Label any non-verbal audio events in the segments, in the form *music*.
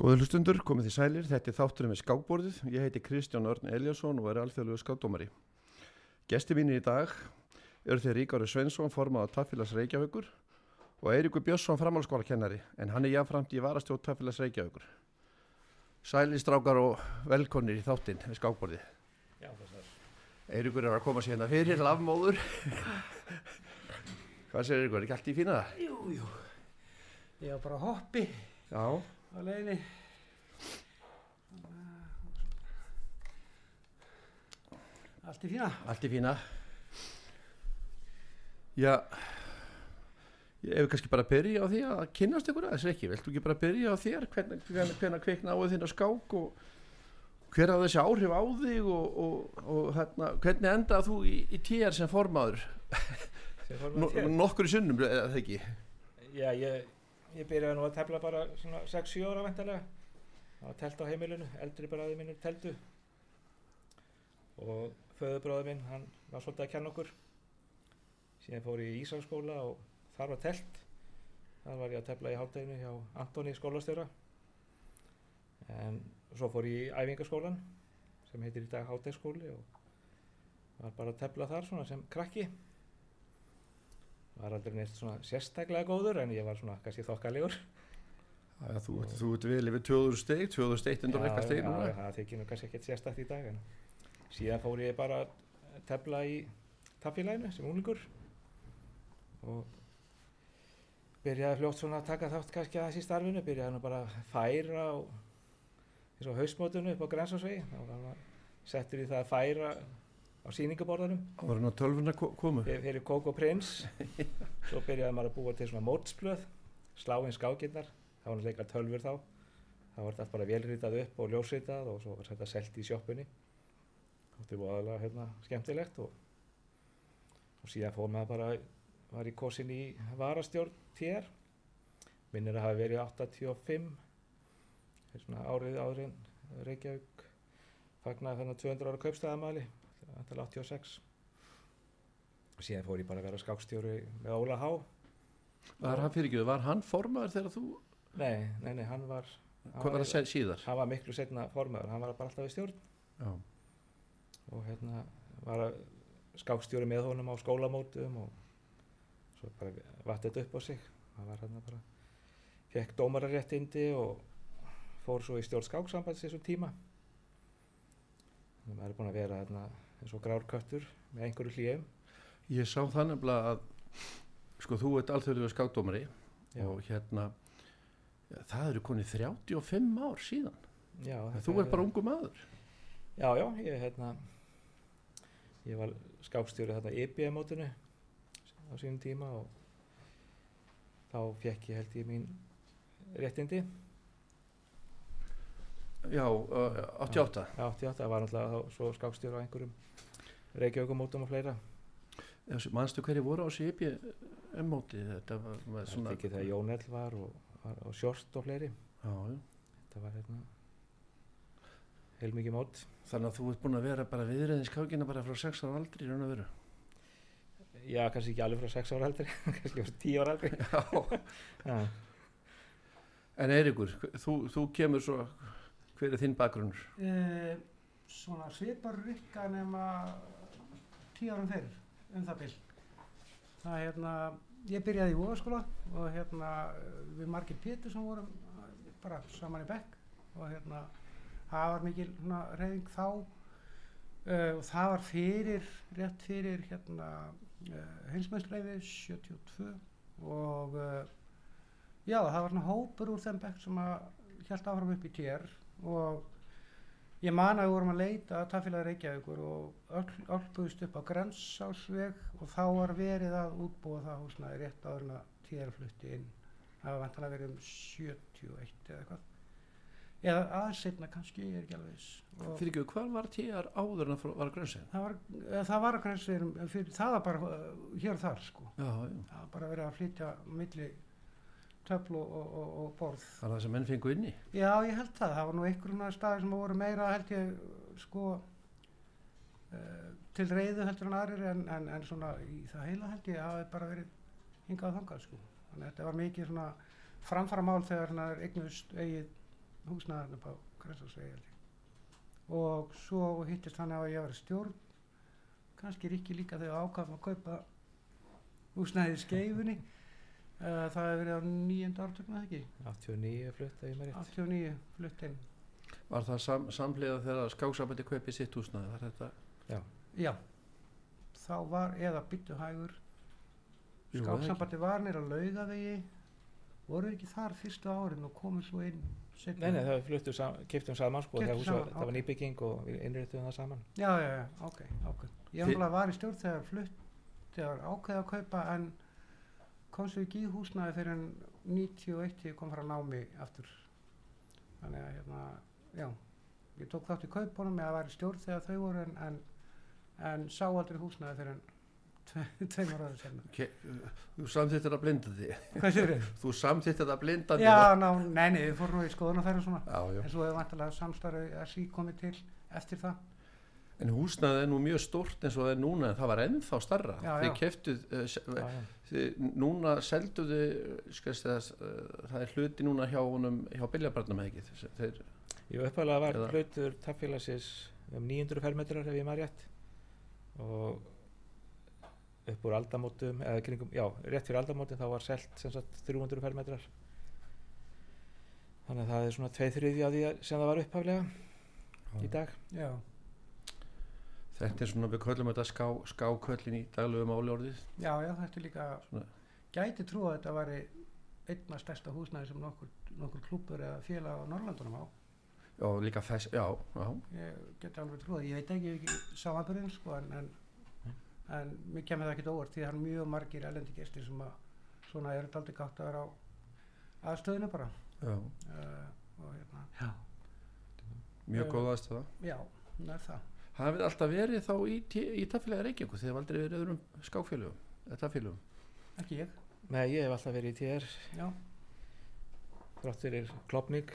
Góður hlustundur, komið því sælir, þetta er þátturinn við skákborðið. Ég heiti Kristján Örn Eliasson og er alþjóðlegu skákdómari. Gesti mínir í dag eru þeir Ríkári Svensson, formað á Taffélags Reykjavíkur og Eiríkur Björnsson, framhalskólakennari, en hann er jáframt í varastjóð Taffélags Reykjavíkur. Sælir strákar og velkonir í þáttinn við skákborðið. Já, þessar. Eiríkur er að koma sér hérna fyrir, lafmóður. Hvað segir Eiríkur, er ekki allt í fína það? Jú, jú. Já, á leiðinni. Allt í fína. allt í fína. Já, ég hefur kannski bara að byrja á því að kynnast ykkur aðeins ekki, viltu ekki bara byrja á þér, hvernig, hvernig, hvernig kveikna á þinn á skák og hver á þessi áhrif á þig og, og, og hérna, hvernig endaði þú í, í TR sem formaður, Sem þér. nokkur í sunnum, eða það ekki? Já, ég, ég byrjaði nú að tefla bara svona 6-7 ára vendalega. Það var telt á heimilinu, eldri bræði mínur teltu. Og föðubráði minn, hann var svolítið að kenna okkur. Síðan fór ég í Ísafskóla og þar var telt. Þar var ég að tefla í hátteginu hjá Antoni skólastjóra. En svo fór ég í æfingaskólan sem heitir í dag háttegskóli og var bara að tefla þar svona sem krakki. Var aldrei neitt svona sérstaklega góður en ég var svona kannski þokkalegur. Já, þú, þú ert vel yfir 2000 steg, 2001 undur eitthvað steg já, núna. það þykir nú kannski ekkert sérstakt í dag en síðan fór ég bara að tefla í taffélaginu sem úlingur og byrjaði fljótt svona að taka þátt kannski aðeins í starfinu, byrjaði nú bara að færa og eins og hausmótunu upp á grensásvegi, þá var maður settur í það að færa á síningaborðanum Það var hann á tölvuna ko- komu. fyrir Kókó Prins *laughs* svo byrjaði maður að búa til svona mótsblöð slá inn skákinnar það var náttúrulega tölfur þá. Það var þetta bara velrítað upp og ljósritað og svo var þetta selt í sjoppunni. Þetta var aðalega hérna, skemmtilegt og, og síðan fór maður bara var í kosin í varastjórn TR minnir að hafa verið 85 það er svona árið áður en Reykjavík fagnaði þennan 200 ára kaupstæðamæli þetta er 86 og síðan fór ég bara að vera skákstjóri með Óla Há Var hann fyrir var hann formaður þegar þú, nei, nei, nei, hann var hvað var það að síðar? hann var miklu setna formaður, hann var bara alltaf í stjórn. Já. og hérna var að skákstjóri með honum á skólamótum og svo bara vatt þetta upp á sig. Hann var hérna bara fekk dómararéttindi og fór svo í stjórn skáksambands þessum tíma. Þannig að maður er búin að vera hérna eins og grár köttur með einhverju hlýjum Ég sá það nefnilega að sko þú ert alþjóðlega skákdómari Já. og hérna ja, það eru konið 35 ár síðan. Já, þetta þú ert bara ungu maður. Já, já, ég hérna ég var skákstjóri þarna IBM mótinu á sínum tíma og þá fekk ég held ég mín réttindi Já, uh, 88 Já, 88, það var náttúrulega þá svo skákstjóri á einhverjum Reykjavíkumótum og fleira. Manstu hverju voru á IBM móti? Þetta var, var svona er ekki þegar Jón Ell var og, var, og Sjort og fleiri. Já, já. þetta var hérna heilmikið mót. Þannig að þú ert búin að vera bara viðræðin skákina bara frá 6 ára aldri í raun og veru? Já, kannski ekki alveg frá 6 ára aldri *laughs* kannski frá 10 ára aldri. Já. En Eiríkur, þú, þú kemur svo hver er þinn bakgrunnur? Eh, svona svipar rykka nema tíu árum fyrir um það bil. Það er hérna ég byrjaði í voðaskóla og hérna eh, við margir pétur sem vorum eh, bara saman í bekk og hérna það var mikil svona, reyðing þá. Uh, og það var fyrir rétt fyrir hérna uh, heilsmæðsleifi 72 og uh, já það var svona hópur úr þeim bekk sem að held áfram upp í TR og Ég man að við vorum að leita að tafélagi Reykjavíkur og öll, öll búist upp á grensásveg og þá var verið að útbúa það húsnaði rétt áður en að tíðar flutti inn. Það var vantanlega verið um 71 eða eitthvað. Eða aðeins setna kannski, ég er ekki alveg viss. Fyrir ekki, hvað var tíðar áður en að fór- var að grönsa? Það það var að grensveginum, fyrir, það var bara uh, hér og þar sko. Já, já. Það var bara verið að flytja milli töfl og, og, og, borð. Það var það sem menn fengu inni. Já, ég held það. Það var nú einhverjum staðir sem voru meira, held ég, sko, uh, til reyðu heldur en aðrir en, en, en svona í það heila held ég hafi bara verið hingað þangað, sko. Þannig að þetta var mikið svona framfara mál þegar svona er eignust eigið húsnaðarinn upp á Kressásvegi og svo hittist hann að ég var stjórn kannski Rikki líka þegar ákvæðum að kaupa húsnaðið skeifunni það hefur verið á nýjönda ártöknu eða ekki 89 flutt ef ég maður rétt 89 flutt inn Var það sam, samlega þegar skáksambandi kaupið sitt húsnaði? Var þetta? já þá var eða byttu hægur Jú, skáksambandi var nýra laugavegi voru ekki þar fyrstu árin og komið svo inn? Nei, nei, það fluttum sam, kiptum saman sko, Keyptum þegar hús var, saman, það var nýbygging og við innréttum það saman. Já, já, já, ok, ok. Ég var í stjórn þegar flutt, þegar ákveði að kaupa en komst við ekki í húsnaði fyrir en 91 þegar ég kom frá námi aftur. Þannig að hérna, já, ég tók þátt í kaupunum eða var í stjórn þegar þau voru en, en, en sá aldrei húsnaði fyrir en tve, tveimur áður senna. Ke, þú samþýttir að blinda því. *laughs* Þú samþýttir að blinda því. Já, ná, nei, nei, við fórum í já. En svo hefur vantilega samstarfið að sí komið til eftir það. En húsnaði er nú mjög stórt eins og það er núna en það var ennþá starra. Já, Þið já. keftuð, uh, Já, já. þið, núna selduðu, skast þess, uh, það er hluti núna hjá honum, hjá Biljabarnum eða ekki. Þeir, Jú, upphæðlega var Eða- hlutur taffélagsins um 900 fermetrar ef ég maður rétt og upp úr aldamótum, eða kringum, já, rétt fyrir aldamótum þá var selt sem sagt 300 fermetrar. Þannig að það er svona tveið þriði af því sem það var upphæflega í dag. Já, þetta er svona, við köllum þetta ská, skáköllin í daglegu máli orðið. já, já, þetta er líka, Svona. gæti trú að þetta væri einna stærsta húsnæði sem nokkur, nokkur klúpur eða félag á Norrlandunum á. Já, líka þess, já, já. Ég geti alveg trúið, ég veit ekki, ekki samanbyrðin sko, en, en, en mér kemur það ekkert óvart því það er mjög margir elendi gestir sem að svona eru daldi gátt að vera á aðstöðinu bara. já. Uh, og hérna, já, Mjög góð aðstöða. já, það er það. Hafið alltaf verið þá í, í taffélagi Reykjavík þegar aldrei verið öðrum taffélögum. Ekki ég, Nei, ég hef alltaf verið í TR, já, þrátt fyrir klopning,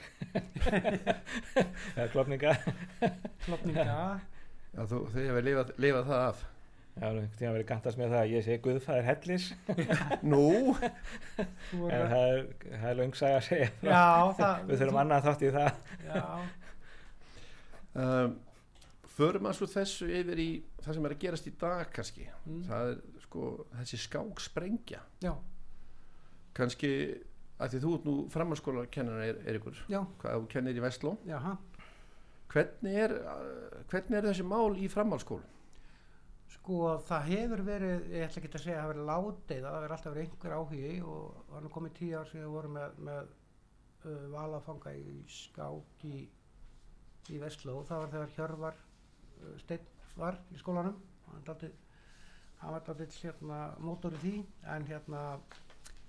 *laughs* eða klopninga. klopninga, Já, þú, þið hefur lifað, lifað það af. Já, einhvern tíma verið gantast með það að ég sé Guðfæðir Hellis, *laughs* Nú, en það er, það er löngsaga að segja. Já, það, Við þurfum annað þátt í það. Já, um, förum að svo þessu yfir í það sem er að gerast í dag kannski. mm, Það er sko þessi skáksprengja. já, Kannski, að því þú ert nú framhalskóla kennar er, er ykkur, já, hvað þú kennir í Vestló. já, ha. Hvernig er, hvernig er þessi mál í framhalskóla? Sko það hefur verið, ég ætla ekki að segja að það hefur verið látið, það hefur alltaf verið einhver áhugi og það er nú komið tíu ár síðan við vorum með, með uh, valafanga í skák í, í Vestló, það var þegar Hjörvar Steinn var í skólanum, hann var dálítið hérna mótor í því, en hérna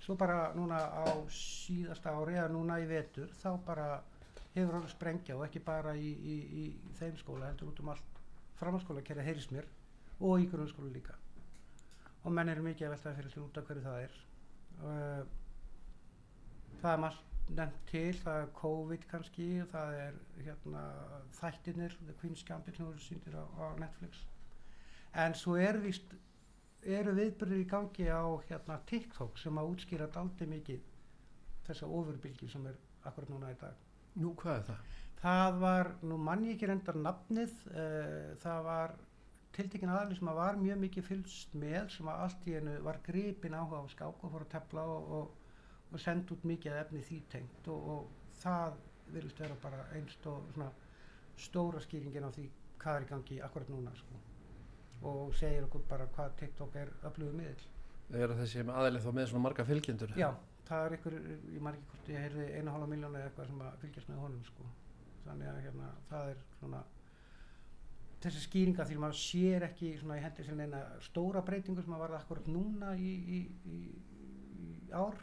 svo bara núna á síðasta ári eða núna í vetur, þá bara hefur hann sprengja og ekki bara í, í, í þeim skóla, heldur út um allt framhalskóla kerið heyrðis mér og í grunnskóla líka. Og menn eru mikið að velta fyrir út af hverju það er. Uh, það er margt nefnt til það er COVID kannski það er hérna þættirnir The Queen's Gambit sem voru sýndir á, á Netflix en svo er víst eru viðbyrðir í gangi á hérna TikTok sem að útskýra daldi mikið þessa ofurbylgi sem er akkurat núna í dag Nú, hvað er það? Það var, nú mann ég ekki reyndar nafnið, uh, það var tiltekin aðli sem að var mjög mikið fylgst með sem að allt í hennu var gripin áhuga á skák og fór að tefla og, og, og senda út mikið efni því tengt og, og það virðist vera bara einst og svona stóra skýringin á því hvað er í gangi akkurat núna sko. og segir okkur bara hvað TikTok er öflugur miðl. Er þessi aðeins þá með svona marga fylgjendur? Já, það er ykkur, ég ekki hvort ég heyrði einu hálfa miljónu eða eitthvað sem að fylgjast með honum sko. Þannig að hérna, það er svona þessi skýringa því maður sér ekki svona í hendi sinni eina stóra breytingu sem að varða akkurat núna í, í, í, í ár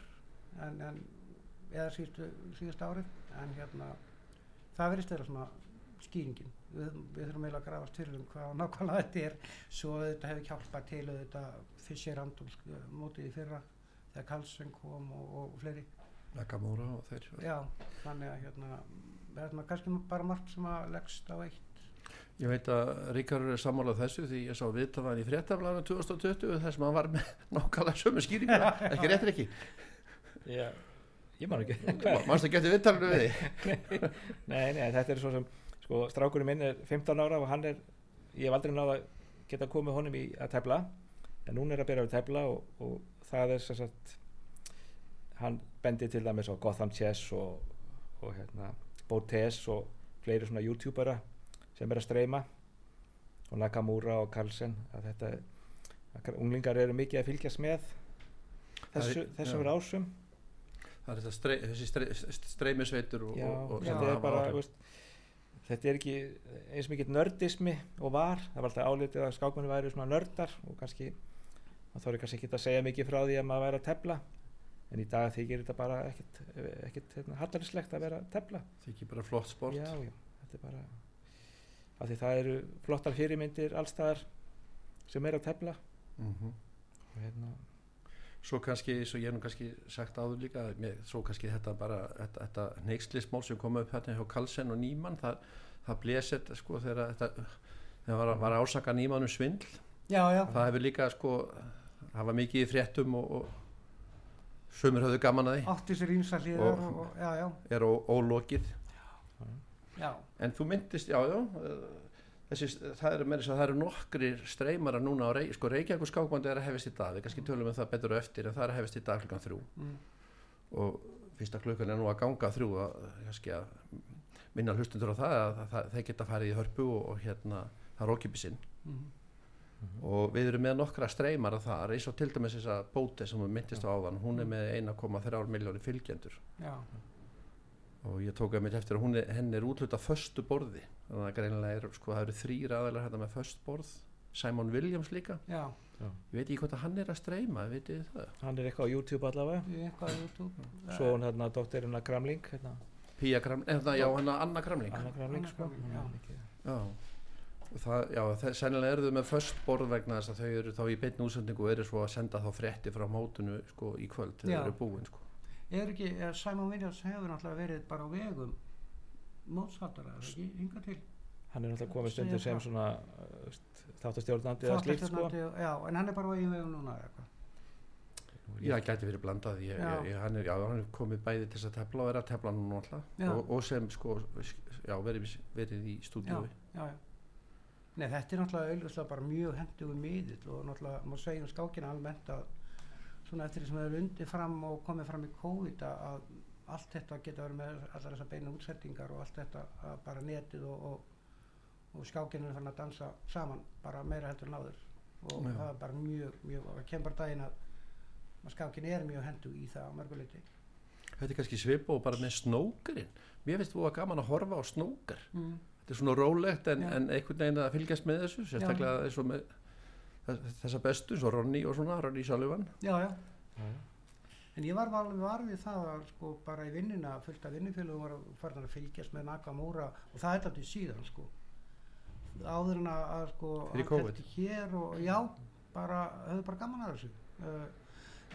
en, en eða síðustu, síðustu árið en hérna það verðist vera svona skýringin. Við, við þurfum eiginlega að grafast fyrir um hvað nákvæmlega þetta er. Svo þetta hefur hjálpað til þetta Fischer Randolph mótið í fyrra þegar Carlsen kom og, og fleiri. Nakamura og þeir. já, þannig að hérna það er kannski bara margt sem að leggst á eitt. Ég veit að Ríkarur er sammálað þessu því ég sá viðtafaðan í fréttaflæðinu 2020 þess að hann var með *laughs* nákvæmlega sömu skýringar, *laughs* ekki réttir ekki? Já, ég man ekki. Manstu ekki eftir viðtalinu við því? *laughs* nei, nei, þetta er svo sem sko, strákurinn minn er 15 ára og hann er ég hef aldrei náða að geta komið honum í að tefla en núna er að byrja að tefla og, og það er sagt hann bendir til dæmis á Gotham Chess og, og hérna, Botes og fleiri svona youtubera sem er að streyma og Nakamura og Carlsen að þetta að unglingar eru mikið að fylgjast með þessu, Það þessum rásum Það er þetta strey, þessi strey, streymisveitur og, Já, og, og þetta er bara veist, þetta er ekki eins mikið nördismi og var. Það var alltaf álitið að skákmenni væri svona nördar og kannski það þarf kannski ekki að segja mikið frá því að maður væri að tefla. En í dag þykir þetta bara ekkit, ekkit hérna, hattarislegt að vera að tefla. Er ekki bara flott sport. já, já, þetta er bara af því það eru flottar fyrirmyndir allstaðar sem er að tefla. Mm og hérna, Svo kannski, svo ég hef nú kannski sagt áður líka, mér, svo kannski þetta bara, þetta, þetta neykslismál sem kom upp hérna hjá Karlsen og Nýmann, það, það blésett sko þegar þetta, þegar var, var ásaka Nýmann um svindl, já, já, það hefur líka sko, það var mikið í fréttum og, og sumir höfðu gaman að því, Og- og, og, já, já, er ólokið, já, en þú myndist, já, já, þessi, það eru eru nokkri streymara núna á Rey, sko Reykjavík skákbandi er að hefist í dag, við kannski tölum um það betur á eftir, en það er að hefist í dag klukkan þrjú. mm, og fyrsta klukkan er nú að ganga þrjú að, kannski að minna hlustundur á það að, að, þeir geta farið í hörpu og, og hérna það er ókipisinn mm, og við erum með nokkra streymar að það eins og til dæmis þessa bóti sem við myndist á áðan. Hún er með 1,3 miljóni fylgjendur. Já, og ég tók að mitt eftir að hún er, henni er útluta föstu borði. Þannig að greinilega er sko það eru þrýr aðeinar hérna með föst borð. Simon Williams líka. Já, ég veit ekki hvort að hann er að streyma hann er eitthvað á YouTube allavega. Eitthvað á YouTube. Svo hún hérna dóttirinn að Gramling hérna, Pía Kramling, eða já hann Anna Kramling. Anna Gramling Anna sko, Gramling, hún já. Já, og það, já, það, sennilega eru þau með först borð vegna þess að þau eru þá í beinni útsendingu og eru svo að senda þá frétti frá mótunu sko í kvöld þegar Já. þau eru búin sko. Er ekki, er Simon Williams hefur náttúrulega verið bara á vegum mótshaldara, er ekki, hinga til? Hann er náttúrulega komið stundir sem það. svona uh, þáttastjórnandi eða slíkt sko. Já, en hann er bara á eigin vegum núna eða eitthvað. Já, gæti verið blandað. Ég, Já. ég, hann, er, já, hann er komið bæði til þess að tefla og er að tefla núna alltaf. Já. og, og sem sko já, verið, verið í já, stúdíói. Já, já Nei, þetta er náttúrulega auðvitað bara mjög hendugu miðill og náttúrulega má segja um skákina almennt að svona eftir því sem það er undir fram og komið fram í COVID að, allt þetta geta verið með allar þessar beina útsettingar og allt þetta bara netið og, og, og skákina er fann að dansa saman bara meira heldur en áður. Og Já. það er bara mjög, mjög, það kemur daginn að, að skákin er mjög hendug í það á mörguleiti Þetta er kannski svipa og bara með snókarinn Mér finnst þú að gaman að horfa á snókar. Mm. Þetta er svona rólegt en, en einhvern veginn að fylgjast með þessu sérstaklega eins og með þessa bestu, og Ronny og svona, Ronny Sullivan. Já, já. Já. En ég var alveg var við það að sko bara í vinnuna fullt af vinnufélagum var farin að fylgjast með Nakamura og það er alltaf síðan sko. Áður en að, að sko hér og já bara, höfðu bara gaman að þessu. Uh,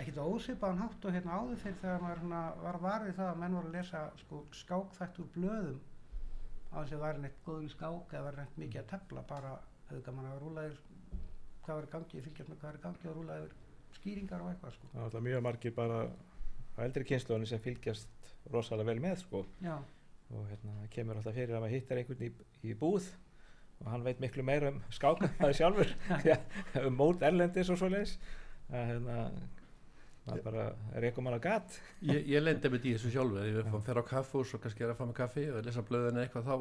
ekkert ósvipaðan hátt og hérna áður fyrir þegar maður hérna, var varðið það að menn voru að lesa sko skákþætt úr blöðum á þess að væri neitt góður skák eða væri neitt mikið að tefla bara höfðu gaman að rúla yfir hvað var í gangi, fylgjast með hvað er í gangi og rúla yfir skýringar og eitthvað sko. Það er mjög margir bara á eldri kynsluðunni sem fylgjast rosalega vel með sko. Já, og hérna það kemur alltaf fyrir að maður hittar einhvern í, í búð og hann veit miklu meira um skáka en það sjálfur. *laughs* Já, um mót erlendis og svoleiðis. Að hérna maður bara reykum hann á gat. Ég, ég lendi með því þessu sjálfur. Ef ég fer á kaffús og kannski er að fá mig kaffi og lesa blöðin eitthvað þá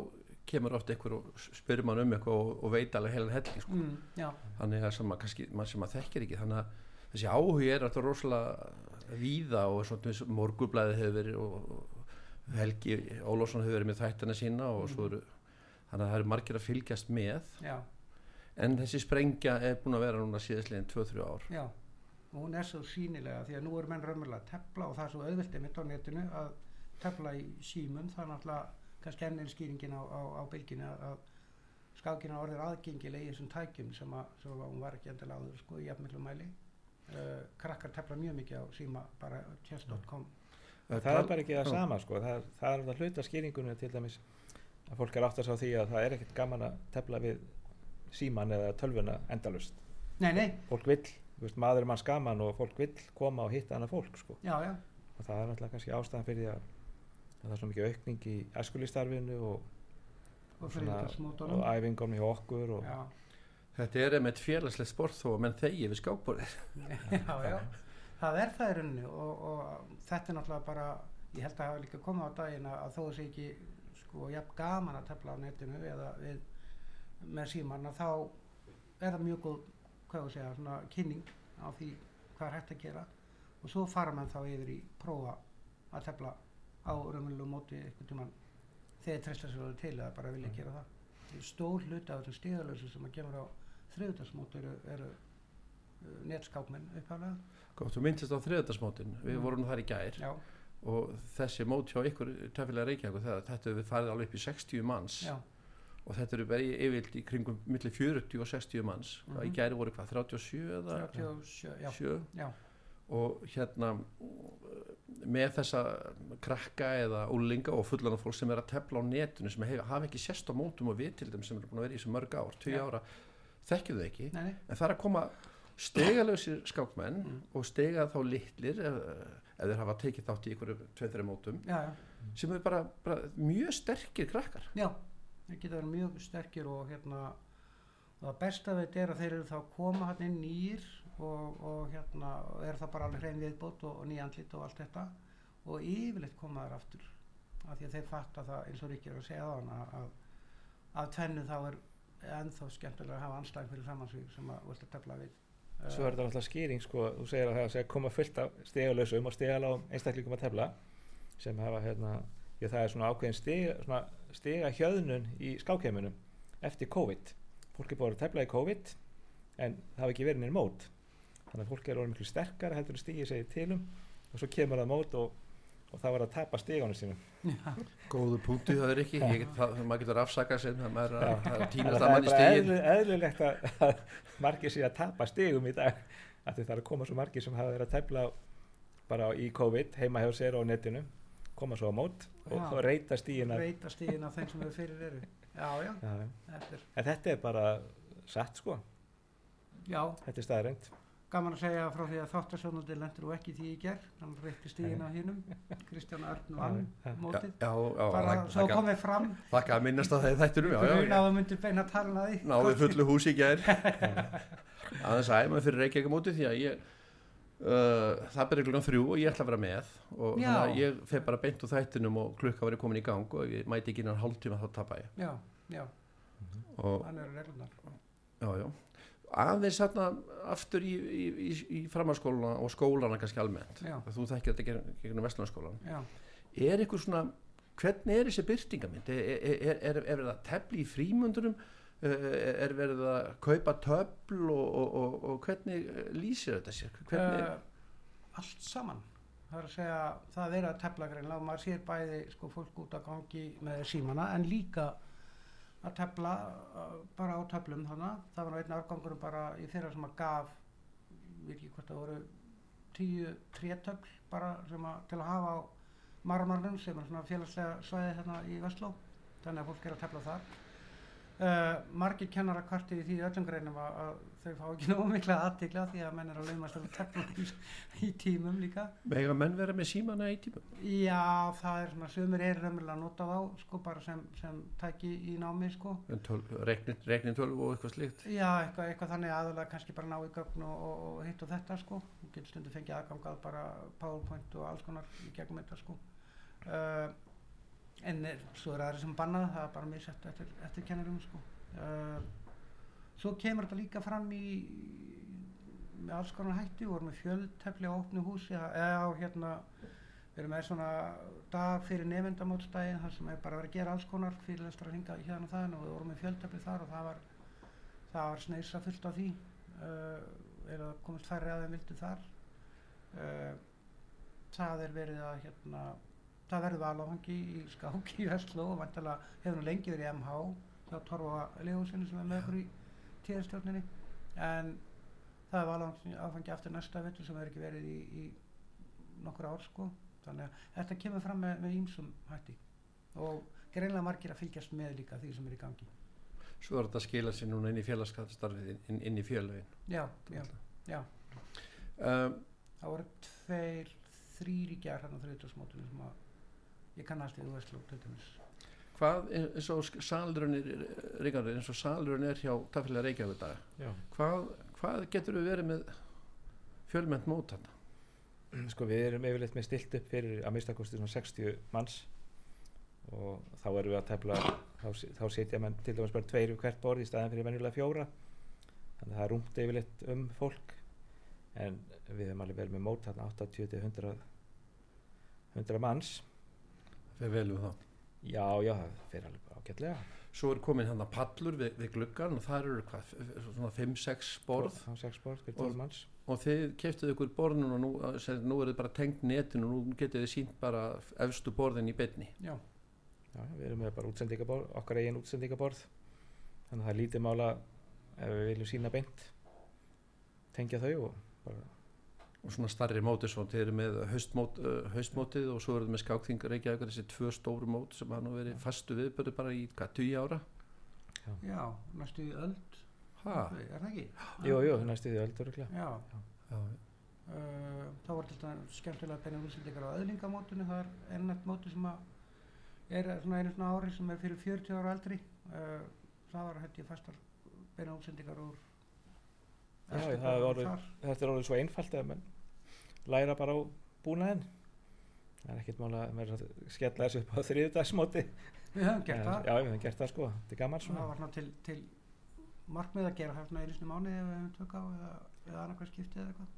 kemur oft einhver og spyrir mann um eitthvað og, og veit alveg heilan helgi sko. mm, þannig að sem að kannski mann sem að þekkir ekki þannig að þessi áhugi er alltaf rosalega víða og svona morgublaði hefur verið og, Helgi Ólafsson hefur verið með þættina sína og svo eru þannig að það eru margir að fylgjast með. Já, en þessi sprengja er búin að vera núna síðastliðin 2-3 ár. Já. Og hún er svo sínilega því að nú er menn raunverulega að tefla og það er svo auðvilt einmitt á netinu að tefla í símum. Er náttúrulega kannski enn einn skýringin á, á, á bylginu að- að skákina orðir aðgengileg í þessum tækjum sem, að, sem að hún var ekki endilega áður sko í jafnmiklu mæli. Uh, krakkar tefla mjög mikið á síma bara chess.com það er bara ekki það sama sko. Það, það er alltaf hluta skýringunni til dæmis að fólk er átt að sá því að það er ekkert gaman að tefla við síman eða tölvuna endalust Nei, nei, fólk vill, þú veist, maður er manns gaman og fólk vill koma og hitta annað fólk sko. Já, já, og það er alltaf kannski ástæðan fyrir því að, að það er svo mikið aukning í æskulístarfinu og, og og, æfingum hjá okkur og, já, Þetta er einmitt félagslegt sport þó að menn þegi við skákborðið. *laughs* já, já, það er það í rauninni og, og þetta er náttúrulega bara ég held að hafa líka komið á daginn að, að þó þessi ekki sko jafn gaman að tefla á netinu eða við með símanna þá er það mjög góð hvað við segja, svona kynning á því hvað er hægt að gera. Og svo fara mann þá yfir í prófa að tefla á raunverulegu móti einhvern tímann þegar treysta sér til eða bara vilja gera það. Stór hluti af þessum stíðalösu sem að kemur á þriðutarsmóti eru, eru uh, netskákmenn upphaflega. Gótt, þú myndist á þriðdagsmótin, við Mm. vorum þar í gær já, og þessi mót hjá ykkur tefnilega Reykjavík, það, þetta við farið alveg upp í 60 manns já, og þetta eru bara yfirlt í kringum millir 40 og 60 manns. Mm Mhm. Í gæri voru hvað, 37 eða? 37, já, 7 já, og hérna með þessa krakka eða úlinga og fullana fólk sem er að tefla á netinu sem hef, hafa ekki sérst á mótum og við til þeim sem eru búin að vera í þessu mörg ár, 2 Já. ára þekkju þau ekki, nei, nei, en það er að koma stegalösir skákmenn Mm. og stega þá litlir ef, þeir hafa tekið þátt í ykkur 2-3 mótum já, já, sem eru bara, bara mjög sterkir krakkar já, þeir geta verið mjög sterkir og hérna og það besta við þetta er að þeir eru þá koma hann inn nýr og, og hérna er það bara alveg hrein viðbót og, og nýjandlit og allt þetta. Og yfirleitt koma þær aftur af því að þeir fatta það eins og Ríkir að segja á hann að, að, að tvennu þá er ennþá skemmtilega að hafa anstæðing fyrir saman sig sem að vilt að tefla við. Svo er þetta alltaf skýring sko, þú segir að það sé að koma fullt af stegalösum og stegaláum einstaklingum að tefla sem hafa hérna, já það er svona ákveðin stiga, svona stiga hjöðnun í skákheiminum eftir COVID. Fólk er búin að tefla í COVID en það hafa ekki verið neinn mót þannig að fólk er orðið miklu sterkar heldur en stigið segir tilum og svo kemur það mót og, og það var að tapa stigánu sínum. *laughs* Góðu punktu það er ekki, ég, það, maður getur afsakað sem það maður er að- að týnast að að það er manni bara eðlilegt að, að margir sé að tapa stigum í dag. Af því það er að koma svo margir sem hafa verið að tefla bara í COVID heima hjá sér og á netinu. Koma svo á mót og, Já. og reyta stígin reyta stíðin af þeim sem eru fyrir eru. Já, já, Já, þetta er, en þetta er bara satt sko, já, þetta er staðrænt gaman að segja frá því að þáttasjónaldi lendur og ekki því í ger hann reyti stíðin af hinnum Kristján vann Já, já. mótið. Já, já, bara þakka- svo komið fram. þakka að minnast að það þættinum já, já, já. að það myndir beina að því. Náði fullu húsi í gær. *laughs* Aðeins að æma fyrir Reykjavík móti því að ég uh, það byrja klukkan þrjú og ég ætla að vera með. Og þannig að ég fer bara beint úr þættinum og klukka var komin í gang og ég mæti ekki innan hálftíma þá tapa ég. Já, já, og þannig eru reglunar já, já aðeins hérna aftur í, í, í, í framhalskólana og skólana kannski almennt. Þú þekkir þetta gegn, gegnum Vestlunarskólan er eitthvað svona hvernig er þessi byrtingamind er, er, er, er, er verið að tefli í frímundunum? Er, er verið að kaupa töfl og, og, og, og hvernig eh, lýsir þetta sér? Hvernig, uh, allt saman. Það er að segja, það er að tefla greinlega og maður sér bæði sko fólk út að gangi með símana en líka að tefla uh, bara á töflum þannig það var einn árgangur bara í þeirra sem að gaf við ekki hvort það voru tíu trétöfl bara sem að til að hafa á marmarnum sem er svona félagslega svæði hérna í Vestló þannig að fólk er að tefla þar. Uh, margir kennara kvartið í því öllum greinum að, að þau fá ekki nógu mikla aðtikla því að menn er að laumast að tefla í, tímum líka mega menn vera með símana í tímum Já, það er svona, sumir er raunverulega að nota þá, sko, bara sem, sem tæki í námi, sko. regnin, regnin tölv og eitthvað slíkt Já, eitthvað, eitthvað þannig aðalega kannski bara ná í gögn og, og, og hitt og þetta, sko. Þú getur stundu fengið aðgangað bara PowerPoint og alls konar í gegnum þetta, sko. Uh, en er, svo er aðri sem bannað, það er bara misett eftir, eftir kennarum, sko. Uh, svo kemur þetta líka fram í með alls konar hætti, við vorum með fjöldtefli á opnu húsi, eða á hérna við erum með svona dag fyrir nefndamótstæðin þar sem er bara verið að gera alls konar fyrirlestra hringa hérna og það og við vorum með fjöldtefli þar og það var það var sneisa fullt af því uh, eða komist færri að þeim vildu þar. Uh, það er verið að hérna það verður valáhangi í skák í Vestló og vantilega hefur nú lengi verið í MH hjá Torfa Leósinu sem er með okkur í tíðastjórninni en það er valáhangi aftur næsta vettur sem hefur ekki verið í, í nokkur ár sko. Þannig að þetta kemur fram með, ímsum hætti. Og greinlega margir að fylgjast með líka því sem er í gangi. Svo er þetta að skila sér núna inn í félagskattastarfið inn, inn í félagin já, já, já. Um, það voru tveir þrýr í gerð hann á þriðdagsmótunum sem að ég kannast við Vestló til dæmis Hvað eins og Ríkard, eins og salurinn er hjá Tafélag Reykjavík dag, hvað, hvað getur við verið með fjölmennt mót hann? Sko við erum yfirleitt með stilt upp fyrir að minnstakosti svona 60 manns og þá erum við að tefla þá, þá setja menn til dæmis bara tveir við hvert borð í staðin fyrir venjulega fjóra þannig að það er rúmt yfirleitt um fólk en við erum alveg vel með mót þarna 80 til 100 100 manns Við veljum þá. Já já það fyrir alveg ágætlega. Svo er komin hann að pallur við, við gluggan og það eru hvað, svona 5-6 borð. Á 6 borð fyrir Og- 12 manns. og þið keftuð ykkur borðin og nú, sem, nú er þið bara tengt netinu og nú getið þið sínt bara efstu borðin í beinni. já, já, við erum með bara útsendingaborð okkar eigin útsendingaborð. Þannig að það er lítið mála ef við viljum sína beint tengja þau og bara og svona starri móti svo þið eru með haustmót, uh, haustmótið og svo eru þið með skákþing Reykjavík þessi tvö stóru mót sem hann nú verið fastu viðbörðu bara í hvað, 10 ára? Já, næstu í öld. Ha, er það ekki? Jú, jú, næstu öldur já, já, uh, þá var þetta skemmtilega beina útsendingar á öðlingamótunni það er ennett móti sem að er svona einu svona ári sem er fyrir 40 ára aldri uh, það var hætti fastar beina útsendingar úr Já, það er orðið- þetta er orðið svo einfalt að menn læra bara á búnaðinn. Það er ekkert mála að maður er að skella þessu upp á þriðdagsmóti við höfum gert það. já, við höfum gert það sko, þetta er gaman það svona var svona til, til markmið að gera það sinni í mánuði ef við hefum tök á eða, eða annað skiptið eða eitthvað.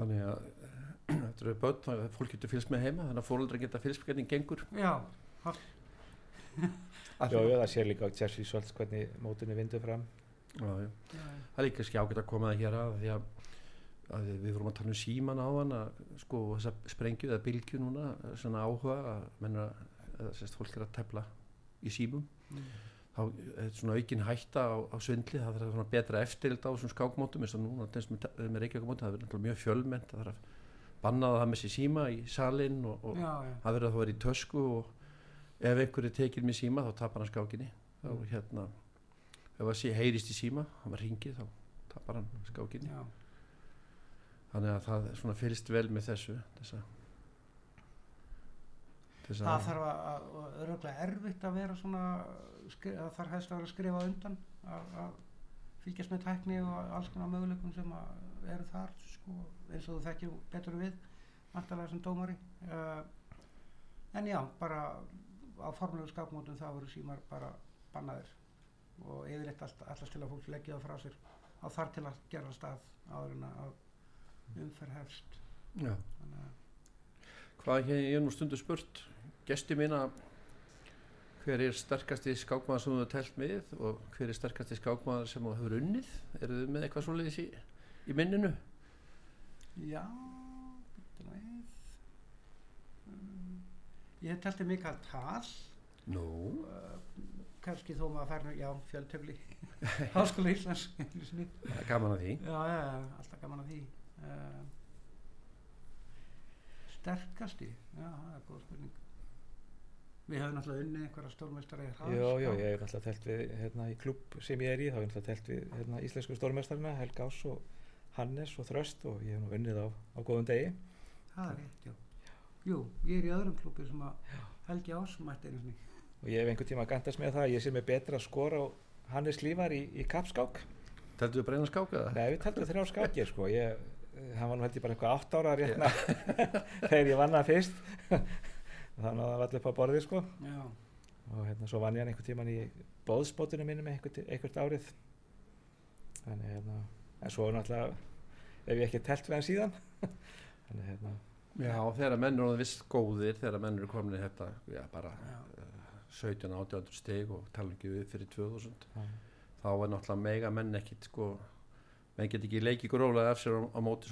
Þannig að *clears throat* þetta eru börn, þannig að fólk getur fylgst með heima þannig að fólkdra geta fylgst með hvernig gengur. Já, *laughs* já, já, það sér líka á Jersey Svolts hvernig mótunni vindur fram já, já. það er líka skjá ágætt að koma það hér að því að, að við vorum að tala um síman á hann að sko þessa sprengju eða bylgju núna svona áhuga að menna eða sérst fólk er að tefla í símum mm. þá er svona aukin hætta á, á svindli það þarf svona betra eftirlit á þessum skákmótum eins og núna þess með, með Reykjavík það verður mjög fjölmennt það þarf að banna það með sér síma í salin og, og já, já, það verður að það verður í tösku og ef einhverju tekir með síma þá tapar hann skákinni þá Mm. hérna ef það sé heyrist í síma, hann var ringið þá tapar hann skákinni. Já. þannig að það svona fylgst vel með þessu þessa, þessa það þarf að, að, að öruglega erfitt að vera svona skri, að þarf helst að vera að skrifa undan að, að fylgjast með tækni og alls konar möguleikum sem að eru þar sko, eins og þú þekkjum betur við vantarlega sem dómari. Uh, en já, bara á formlegu skapmótum það voru símar bara bannaðir og yfirleitt allt, allast til að fólk leggja það frá sér. Á þar til að gera stað áður en að umferð hefst. Já. að hvað hér ég nú stundu spurt? Gesti mína hver er sterkasti skákmaður sem þú hefur telt með og hver er sterkasti skákmaður sem þú hefur unnið? Eru þið með eitthvað svoleiðis í, í minninu? Já. Um, ég telti Mikael Tal, nú, uh, kannski þó maður fær nú, já, fjöltöfli, *laughs* Háskóla Íslands. gaman að því já, já, alltaf gaman að því. Uh, sterkasti, já, það er góð spurning. Við höfum náttúrulega unnið einhverja hraðskák. já, já, ég hef náttúrulega telt við hérna í klubb sem ég er í, þá hef ég náttúrulega telt við hérna, íslensku stórmestarina, Helga Ás og Hannes og Þröst og ég hef nú unnið á, á góðum degi Það er rétt, já. Jú, ég er í öðrum klubbi sem að Helgi Ás mætti einu sinni. Og ég hef einhvern tíma gandast með það að ég sé mig betra að skora á Hannes Lífar í, í kappskák. Teltu þið bara eina skák eða? Nei, við taldum þrjá skákir sko. Ég, eh, hann var nú held ég bara eitthvað átt ára rétna *laughs* þegar ég vann það fyrst. *laughs* Þannig að það var allir upp á borðið sko. Já, og hérna svo vann ég hann einhvern tíman í bóðspótunum minnum einhvert árið. Þannig hérna en svo náttúrulega ef ég ekki telt við hann síðan. *laughs* Þannig hérna já, þegar menn eru orðin viss góðir þegar menn eru komin í þetta já, bara já, 17-18 stig og tala ekki við fyrir 2000 já, þá er náttúrulega mega menn ekkit sko menn get ekki leikið grólega af sér á, á móti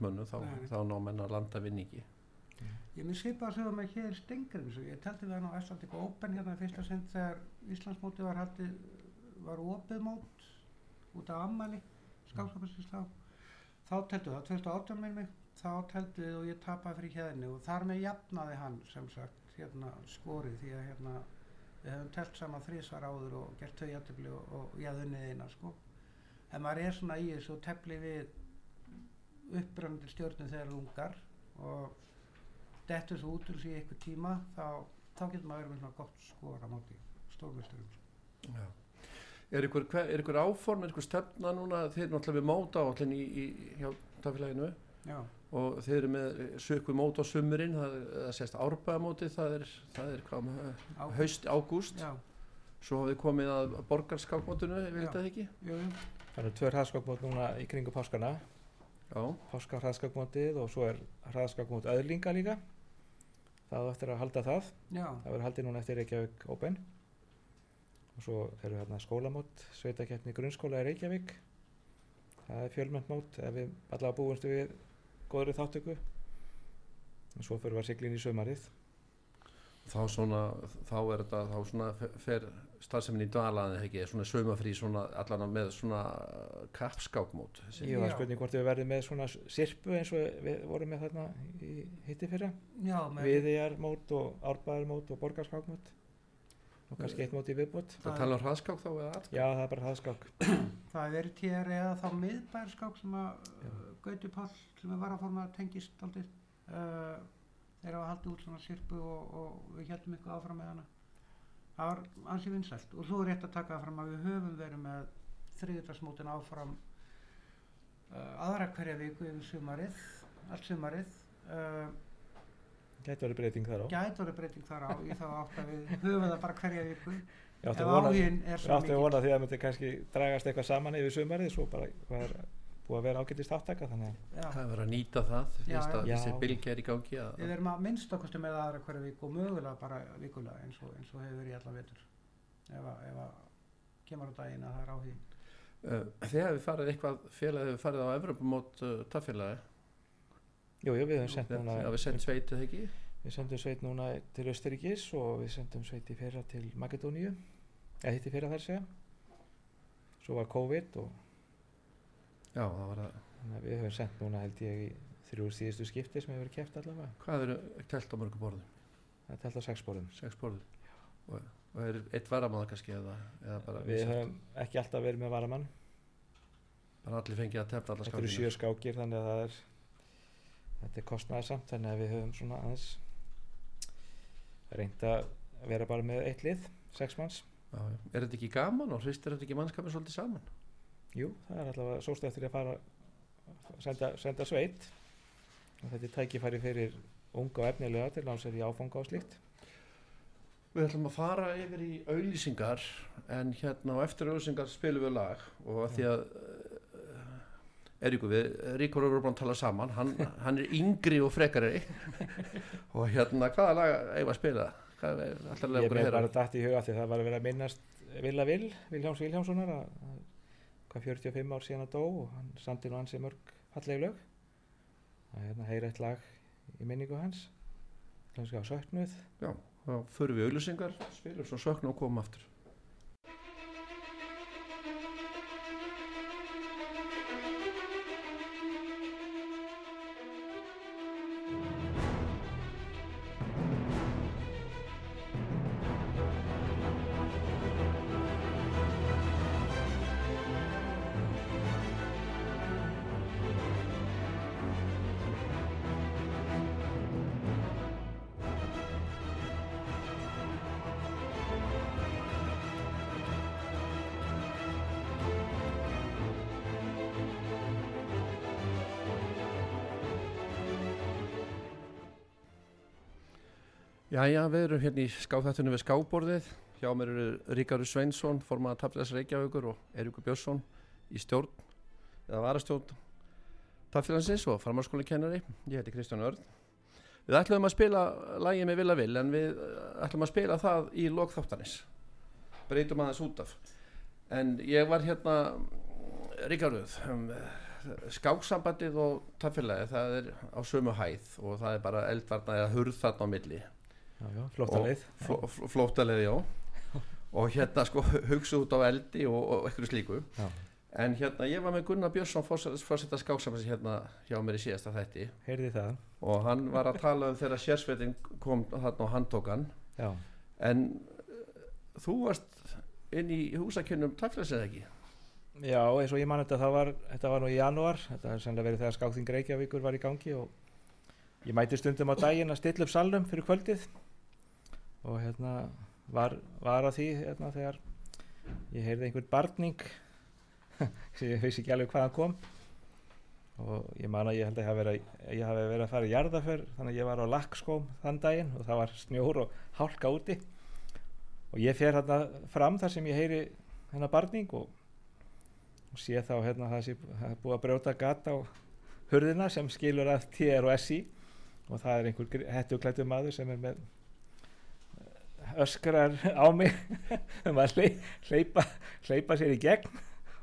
mönnu þá, þá ná menn að landa vinningi. Ég minn svipa að segja með hér Stengrims og ég telti við hann á Icelandic Open hérna fyrsta sinn þegar Íslandsmóti var haldið, var opið mót út af ammæli, skákskaparsins þá. Þá teltu það, 2018 með mig, þá teltu við og ég tapaði fyrir hérni og þar með jafnaði hann sem sagt hérna skorið því að hérna við hefum telt saman þrísvar áður og gert þau jættibli og, og ég hafði unnið eina sko. En maður er svona í þessu tefli við upprændir stjórnum þegar ungar og dettur svo út úr sig í eitthvað tíma þá, þá getur maður verið með svona gott skor á móti stórmjösturum Já. Er ykkur, er ykkur áform, er ykkur stefna núna, þeir náttúrulega við móta áallin í, í hjá tafélaginu já, og þeir eru með sökvi mót á sumurinn, það, er- það sést árbæðamóti, það er, það er hvað, haust, ágúst, já, svo hafið komið að borgarskákmótinu, við Já. veit það ekki? jú, jú, eru tvör hraðskakmót núna í kringu páskana, Já, páska hraðskakmótið og svo er hraðskakmót öðlinga líka. Það á eftir að halda það. já, Það verður haldið núna eftir Reykjavík Open. Og svo eru hérna skólamót, sveitakeppni grunnskóla í Reykjavík. Það er fjölmennt mót ef við allavega búumst við góðri þáttöku. Og svo fyrir við að sigla inn í sömarið. þá svona, þá er þetta, þá svona fe- fer starfsemin í dalaðin, ekki, svona saumafrí, svona allan með svona kappskákmót. Ég var Já. spurning hvort við verðum með svona sirpu eins og við vorum með þarna í hitti fyrra. já, með, Viðiðarmót og árbæðarmót og borgarskákmót. Og kannski eitt mót í viðbót. Það tala um hraðskák þá eða atkvæð? Já, það er bara hraðskák. það er tér eða þá miðbærskák sem að Gauti Páll sem er varaforma tengist aldrei uh, þeir hafa haldið út svona sirpu og, og við heldum eitthvað áfram með hana það var ansi vinsælt og svo er rétt að taka fram að við höfum verið með þriðdagsmótin áfram uh, aðra hverja viku yfir sumarið allt sumarið uh, Gæti verið breyting þar á. gæti orðið breyting þar á í þá átt að við höfum það bara hverja viku Ég átti að vona, áhugin ég svo átti að vona því að það myndi kannski dragast eitthvað saman yfir sumarið svo bara hvað er búið að vera ágætist áttaka þannig að Já. Það er verið að nýta það, þessi bylgi er í gangi að, Við erum að minnst okkustu með aðra hverja viku og mögulega bara vikulega eins og, eins og hefur verið í allan vetur ef að, ef að kemur á daginn að það er áhugin. uh, Þið hefur farið eitthvað, félagið hefur farið á Evropamót uh, taffélagi, Jú, jú, við höfum sendt núna það hefur sendt sveitið ekki? Við sendum sveit núna til Östuríkis og við sendum sveit í fyrra til Makedóníu eða hitt í fyrra þar segja svo var COVID og Já, það var það. þannig að við höfum sendt núna held ég í þrjú síðustu skipti sem hefur verið keft allavega Hvað eru telt á mörgum borðum? það er telt á sex borðum Sex borðum? Og, og er eitt varamáða kannski eða, eða bara, Við höfum ekki alltaf verið með varamann bara allir fengið að tefna alla Þetta eru sjö skákir þannig að það er þetta er kostnæðarsamt þannig að við höfum svona aðeins reynd að vera bara með eitt lið, sex manns. Já, já. Er þetta ekki gaman og hristir þetta ekki mannskapin svolítið saman? Jú, það er allavega sóst eftir að fara senda, senda sveit. Og þetta er tækifæri fyrir unga og efnilega til náms er í áfanga og slíkt. Við ætlum að fara yfir í auðlýsingar en hérna á eftir auðlýsingar spilum við lag. Og að því að Eiríkur við, Ríkur eru búin að tala saman hann, hann er yngri og frekari og hérna hvaða lag eigum að spila? Hvað er alltaf Ég lega okkur að með heyra? bara dætt í huga því það var að vera að minnast Villa Vil, að, að hvað 45 ár síðan að dó og hann sandi nú ansi mörg falleg lög. Að hérna heyra eitt lag í minningu hans. Kannski á söknuð. Þá förum við auðlýsingar, spilum svo söknu og komum aftur Jæja, við erum hérna í skáþættinu við skáborðið. Hjá mér eru Ríkarur Sveinsson, formaða Taflas Reykjavíkur og Eiríkur Björnsson í stjórn, eða varastjórn Taflansins og farmarskóli kennari. Ég heiti Kristján Örn. Við ætlum að spila lagið með Villa Vil en við uh, ætlum að spila það í lokþáttanis. Breytum aðeins út af. En ég var hérna, Ríkaruð, um, skáksambandið og tafélagi það er á sömu hæð og það er bara eldvarna eða hurð þarna á milli já, já, flotta Og leið. fló, fló, flótaleið, já. Og hérna sko hugsa út á eldi og, og eitthvað slíku. Já. en hérna ég var með Gunnar Björnsson fórsetta skáksamans hérna hjá mér í síðasta þætti. Heyrði það. Og hann var að tala um þegar sérsveitin kom þarna og hann tók hann. Já, en uh, þú varst inn í húsakynnum taflæsið ekki? Já eins og ég man þetta það var, þetta var nú í janúar. Þetta er sannlega verið þegar skákþing Reykjavíkur var í gangi og ég mæti stundum á daginn að stilla upp salnum fyrir kvöldið og hérna var, var að því hérna þegar ég heyrði einhvern barning. Sem *laughs* ég veist ekki alveg hvaðan kom. Og ég man að ég held að ég hafi verið, ég hafi verið að fara í jarðaför þannig að ég var á lakkskóm þann daginn og það var snjór og hálka úti. Og ég fer hérna fram þar sem ég heyri hennar barning og, og sé þá hérna það er búið að brjóta gata á hurðina sem skilur að TR og SI og það er einhver hettuglættu maður sem er með öskrar á mig *laughs* um að hley- hleypa, hleypa sér í gegn.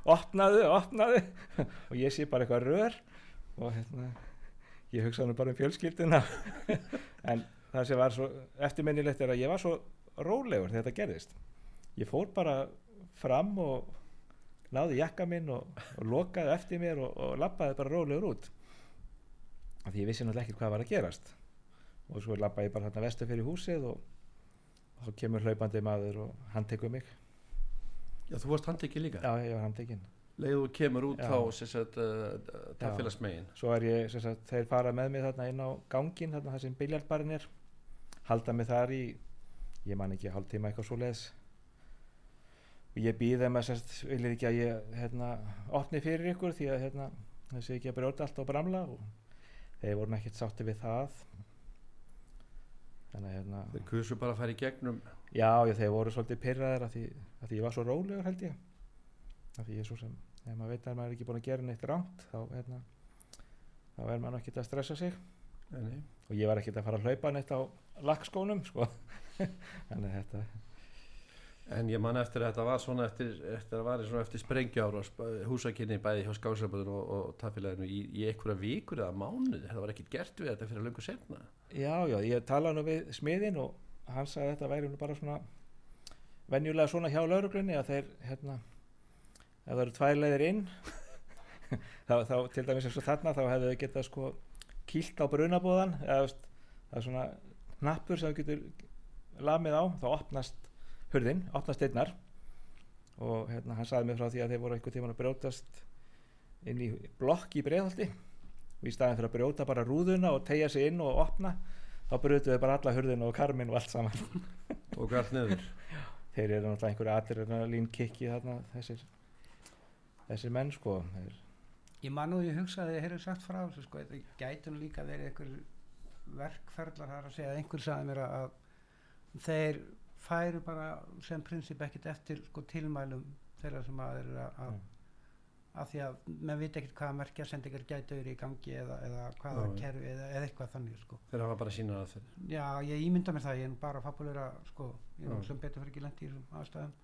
Opnaðu, opnaðu. Og ég sé bara eitthvað rör og hérna ég hugsa nú bara um fjölskylduna. *laughs* En það sem var svo eftirminnilegt er að ég var svo rólegur þegar þetta gerðist. Ég fór bara fram og náði jakka minn og, og lokaði eftir mér og, og lappaði bara rólegur út. Af því ég vissi náttúrulega ekki hvað var að gerast. Og svo lappaði ég bara hérna vestu fyrir húsið og þá kemur hlaupandi maður og hann tekur mig. Já, þú varst handtekið líka? Já, ég var hann tekinn Leið þú kemur út Já. þá sagt uh, taffélagsmegin svo er ég, sagt, þeir fara með mig þarna inn á gangin, þarna þar sem biljardbarinn er. Halda mig þar í ég man ekki hálf tíma eitthvað svo leiðis og ég býð þeim að sérst, viljið ekki að ég hérna, opni fyrir ykkur því að hérna, þessi ekki að brjóta allt á bramla og þeir voru ekkert sátti við það þannig hérna Þeir kusu bara að fara í gegnum. Já, já, þeir voru svolítið pyrraðir að því, að því ég var svo rólegur held ég. Að því ég er svo sem, ef maður veit að maður er ekki búin að gera neitt ránt þá hérna þá er maður ekkert að stressa sig. Nei, nei. og ég var ekkert að fara að hlaupa neitt á lakkskónum sko. *laughs* Þannig að þetta En ég man eftir að þetta var svona eftir, eftir að svona eftir sprengjára húsakynni bæði hjá skásaböðun og, og taffélaginu í, í einhverja vikur eða mánuð, þetta var ekkert gert við þetta fyrir löngu setna. já, já, ég talaði nú við smiðin og hann sagði að þetta væri nú bara svona venjulega svona hjá lauruglunni að þeir hérna ef það eru tvær leiðir inn *laughs* þá, þá til dæmis eins og þarna þá hefðu þau getað sko kýlt á brunabóðan eða það er svona hnappur sem þú getur lamið á þá opnast hurðin, opnast einnar og hérna, hann sagði mér frá því að þeir voru einhvern tímann að brjótast inn í blokk í breiðhaldi og í staðin fyrir að brjóta bara rúðuna og tegja sig inn og opna þá brjótuðu bara alla hurðina og karmin og allt saman. Og galt niður. *laughs* þeir eru náttúrulega einhverju adrenalín kikki þarna þessir þessir menn sko. Þeir, Ég man nú, ég hugsaði, ég heyrði sagt frá þessu sko, þetta gæti nú líka verið einhver verkferðlar þar að segja. Að einhver sagði mér að þeir færu bara sem prinsip ekkert eftir sko tilmælum þeirra sem að eru að, að, að því að menn veit ekkert hvaða merkja sendingar gæti verið í gangi eða, eða hvaða já. kerfi eða, eða eitthvað þannig sko. Þeir hafa bara sína að þeir. Já, ég ímynda mér það, ég er bara fabulera sko, ég er Já. sem betur fyrir ekki lendi í þessum aðstæðum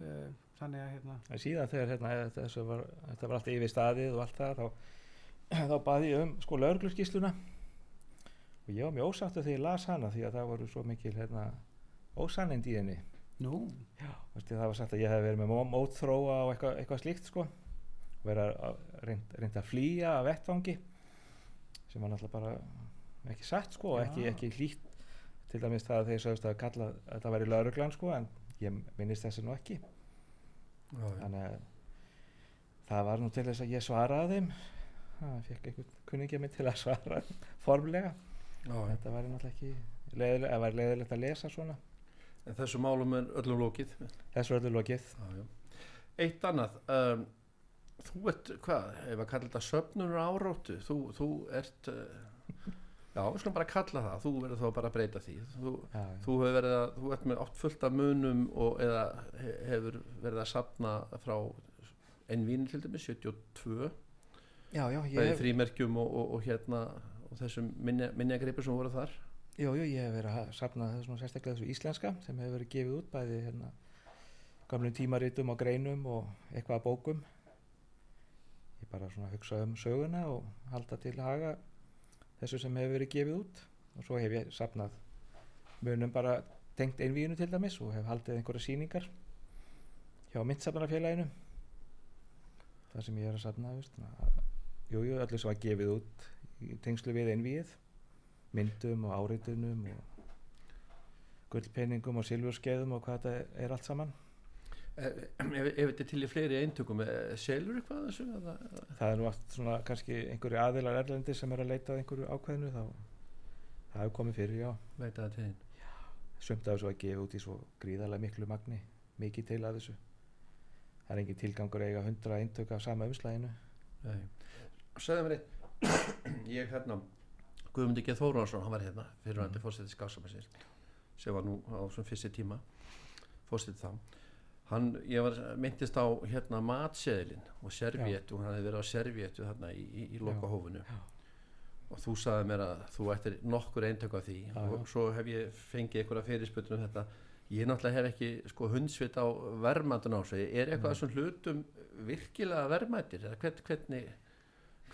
uh, þannig að hérna en síðan þegar hérna, þessu var, þetta var allt yfir staðið og allt það þá, þá baði ég um sko laurugluskísluna og ég var mjög ósáttu þegar ég las hana því að það voru svo mikil hérna, ósannindi í henni. Nú, Veistu, það var sagt að ég hef verið með mó- mótþróa og eitthvað, eitthvað slíkt sko. Verið að reynd, reynd að flýja af vettfangi sem var náttúrulega bara ekki satt sko og ekki, Já. ekki hlýtt. Til dæmis það að þeir sögust að kalla að þetta væri lauruglan sko en ég minnist þessi nú ekki. Já, já. þannig að það var nú til þess að ég svaraði þeim. Það fekk einhvern kunningja minn til að svara formlega. Já, já. þetta væri náttúrulega ekki leiðilegt að lesa svona En þessu málum er öllum lókið. þessu öllu lokið Já, já. Eitt annað, um, þú ert, hvað, ef að kalla þetta söfnunur áróttu, þú, þú ert, uh, já, við skulum bara kalla það, þú verður þá bara að breyta því. Þú, já, já. þú hefur verið að, þú ert með oft fullt af munum og eða he- hefur verið að safna frá ennvínu til dæmis, 72, já, bæði hef- frímerkjum og, og, og hérna, og þessum minja, minjagreipur sem voru þar. Jú, jú, ég hef verið að safna þessu sérstaklega þessu íslenska sem hefur verið gefið út bæði hérna gamlum tímaritum og greinum og eitthvað að bókum. Ég bara svona hugsa um söguna og halda til haga þessu sem hefur verið gefið út. Og svo hef ég safnað munum bara tengt einvíinu til dæmis og hef haldið einhverja sýningar hjá myndsafnarfélaginu. Þar sem ég er að safna, veist, jú, jú, öllu sem var gefið út í tengslu við einvíið myndum og áritunum og gullpenningum og silfurskeiðum og hvað þetta er allt saman. Ef, ef ef þetta er til í fleiri eintökum eh, selur eitthvað þessu? Það er nú allt svona kannski einhverju aðilar erlendi sem er að leita einhverju ákveðinu þá það hefur komið fyrir, já. Veit að til þín sumt af þessu að gefa út í svo gríðarlega miklu magni mikið til að þessu. Það er engin tilgangur eiga hundra eintök af sama umslæginu Sæði mér eitt. *coughs* Ég hérna Guðmundi G. Þórunarsson, hann var hérna fyrirvændi mm. fórsetið skásamarsins sem var nú á svona fyrsti tíma fórsetið þá hann, ég var, myndist á hérna matseðilinn og servéttu hann hefði verið á servéttu þarna í, í, í lokahófunu og þú sagði mér að þú ættir nokkur eintök af því Já, og já. svo hef ég fengið einhverja fyrirspötun um þetta ég náttúrulega hef ekki sko hundsvit á verðmættun á sig er eitthvað Nei. þessum hlutum virkilega verðmættir eða hvern, hvernig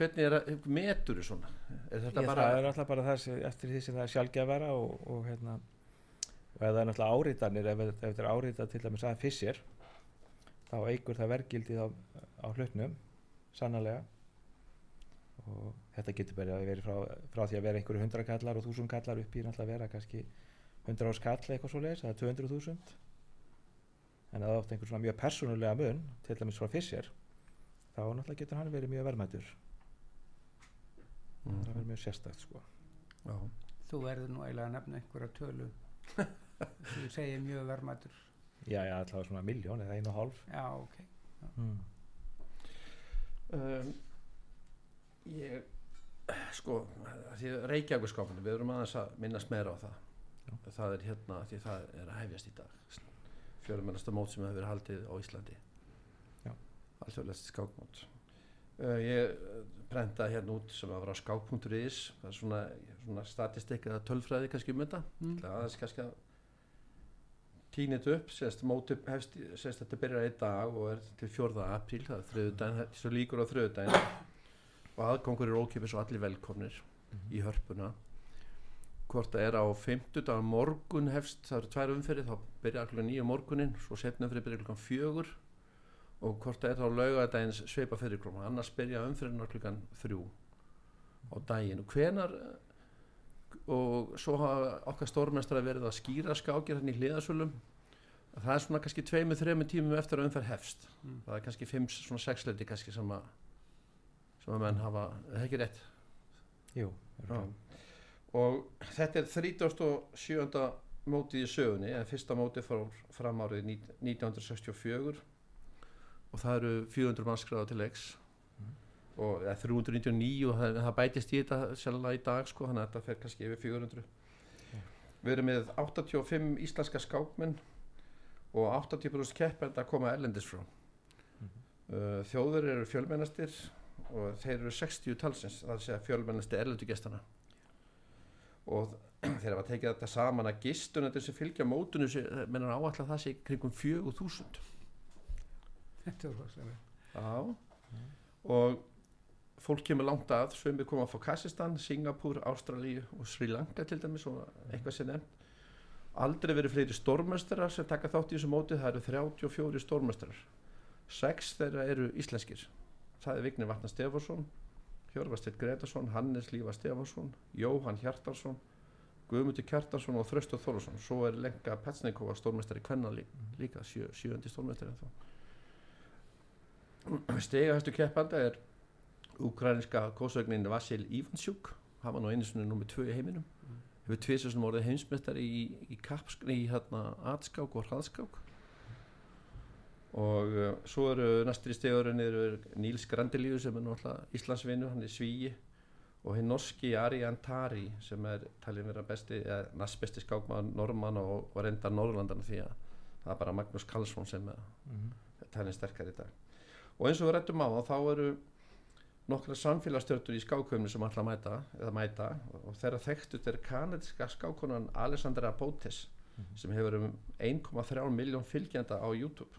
hvernig er að, metur þú svona? Er Ég, bara það er náttúrulega bara sem, eftir því sem það er sjálfgefara og, og hérna og ef það er náttúrulega áritanir ef, ef þetta er áritað til dæmis að fissir þá eigur það vergildið á, á hlutnum sannarlega. Og þetta getur bara verið frá, frá því að vera einhverju hundra kallar og þúsund kallar upp í náttúrulega að vera kannski hundra ás kall eitthvað svo leiðis, það er 200.000 en að það átt einhver svona mjög persónulega mun til dæmis frá fissir þá náttúrulega getur hann verið mjög verðmætur það verður mjög sérstætt sko. Já. Þú verður nú eiginlega að nefna einhverja tölu. Þú segir mjög verðmætur. Já, já, allavega svona miljón eða einu og hálf. Já, ok. Mm. um, ég sko því Reykjavíkskápunum við erum aðeins að minnast meira á það. Já. það er hérna því það er að hefjast í dag. Fjölumennasta mót sem hefur verið haldið á Íslandi. Já. alþjóðlegt skákmót ég eh, prentaði hérna út sem að vera á skák.is það er svona, svona statistik eða tölfræði kannski um þetta mm. Það aðeins kannski að þetta upp, sérst móti hefst, sérst þetta byrjar einn dag og er til 4. apríl, það er þriðudaginn, svo líkur á þriðudaginn og aðgangur er ókipis og allir velkomnir í hörpuna hvort það er á 50 dag morgun hefst, það eru tvær umferði þá byrjar klukkan 9 morgunin svo setna umferði byrjar klukkan 4 og hvort það er þá laugadagins sveipa fyrir klukkan annars byrja umferðin klukkan 3 á daginn og hvenar og svo hafa okkar stórmestrar verið að skýra skákir hérna í hliðasölum það er svona kannski tveimur, þreimur tímum eftir að umferð hefst Mm. það er kannski fimm, svona sexleiti kannski sem að sem að menn hafa, er það ekki rétt Jú, Já. og þetta er 37. mótið í sögunni en fyrsta mótið fór fram árið ní- 1964 og það eru 400 mannskráða til leiks. Mhm. og eða 399 og það, það bætist í þetta sjálflega í dag sko, þannig að þetta fer kannski yfir 400 við erum með 85 íslenska skákmenn og 80% keppenda að koma erlendis frá. Uh, þjóður eru fjölmennastir og þeir eru 60 talsins það er að segja fjölmennasti erlendu gestana. Og *clears throat* þeir hafa tekið þetta saman að gistunendur sem fylgja mótunu mennar áallega það sé kringum 4000 þetta er rosalega og fólk kemur langt að svömmið koma frá Kassistan, Singapúr, Ástralíu og Sri Lanka til dæmis og eitthvað sem nefnt. Aldrei verið fleiri stórmestrar sem taka þátt í þessu móti það eru 34 stórmestrar sex þeirra eru íslenskir. Það er Vignir Vatnar Stefansson Hjörvarsteinn Gretarsson, Hannes Lífa Stefansson Jóhann Hjartarsson Guðmundur Kjartarsson og Þröstur Þólusson svo er Lenka Petsnikova stórmestari kvenna lí, líka sjö, sjöundi stórmestari ennþá stegahæstu keppanda er ukrainska kósvegnin Vasil Ivansjúk hann var nú einu svona nummið tvö í heiminum. Hefur tvisar sem orðið heimsmeistari í, í, í hérna atskák og hraðskák. Og uh, svo eru næstir í stegurinn eru Níls Grandilíu sem er náttúrulega Íslandsvinnu, hann er svíi. Og hinn norski Ari Antari sem er talin vera besti, eða næst besti skákmaður normann og, og reynda Norrlandana því að það er bara Magnús Karlsson sem er Mhm. talin sterkar í dag og eins og við rættum á það þá eru nokkra samfélagsstjörnur í skákvöfni sem ætla að mæta, mæta. Og þeirra þekktut er kanadiska skákonan Alessandra Bótes Mhm. sem hefur um 1,3 miljón fylgjenda á YouTube.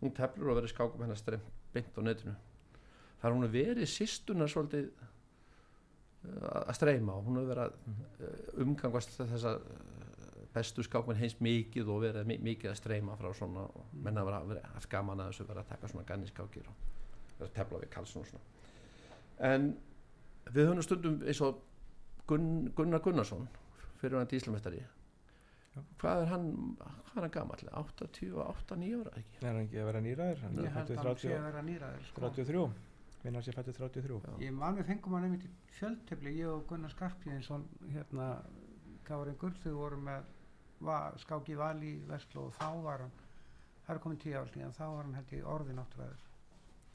Hún teflur að vera skákum hennar streymt beint á netinu. Þar hún er verið sístunar svolítið uh, að streyma og hún hefur verið að uh, umgangast þessa bestu skákmenn heins mikið og verið mi mikið að streyma frá svona og menn að vera, haft gaman að þessu vera að taka svona ganniskákir og vera að tefla við Karlsson og svona en við höfum stundum eins og Gunn, Gunnar Gunnarsson fyrirvændi íslamestari Já. hvað er hann hvað er hann gamall, 88, 9 ára ekki? er hann ekki að vera nýraður hann ég er held fættur að hann sé 30 að vera nýraður sko. 33 minna sér fættur 33 Já. ég man við fengum hann einmitt í fjöldtefli ég og Gunnar Skarpíðinsson hérna Káringur þau voru með va, skáki val í Vestló og þá var hann það er komin tíu ár síðan þá var hann held ég orðin áttræður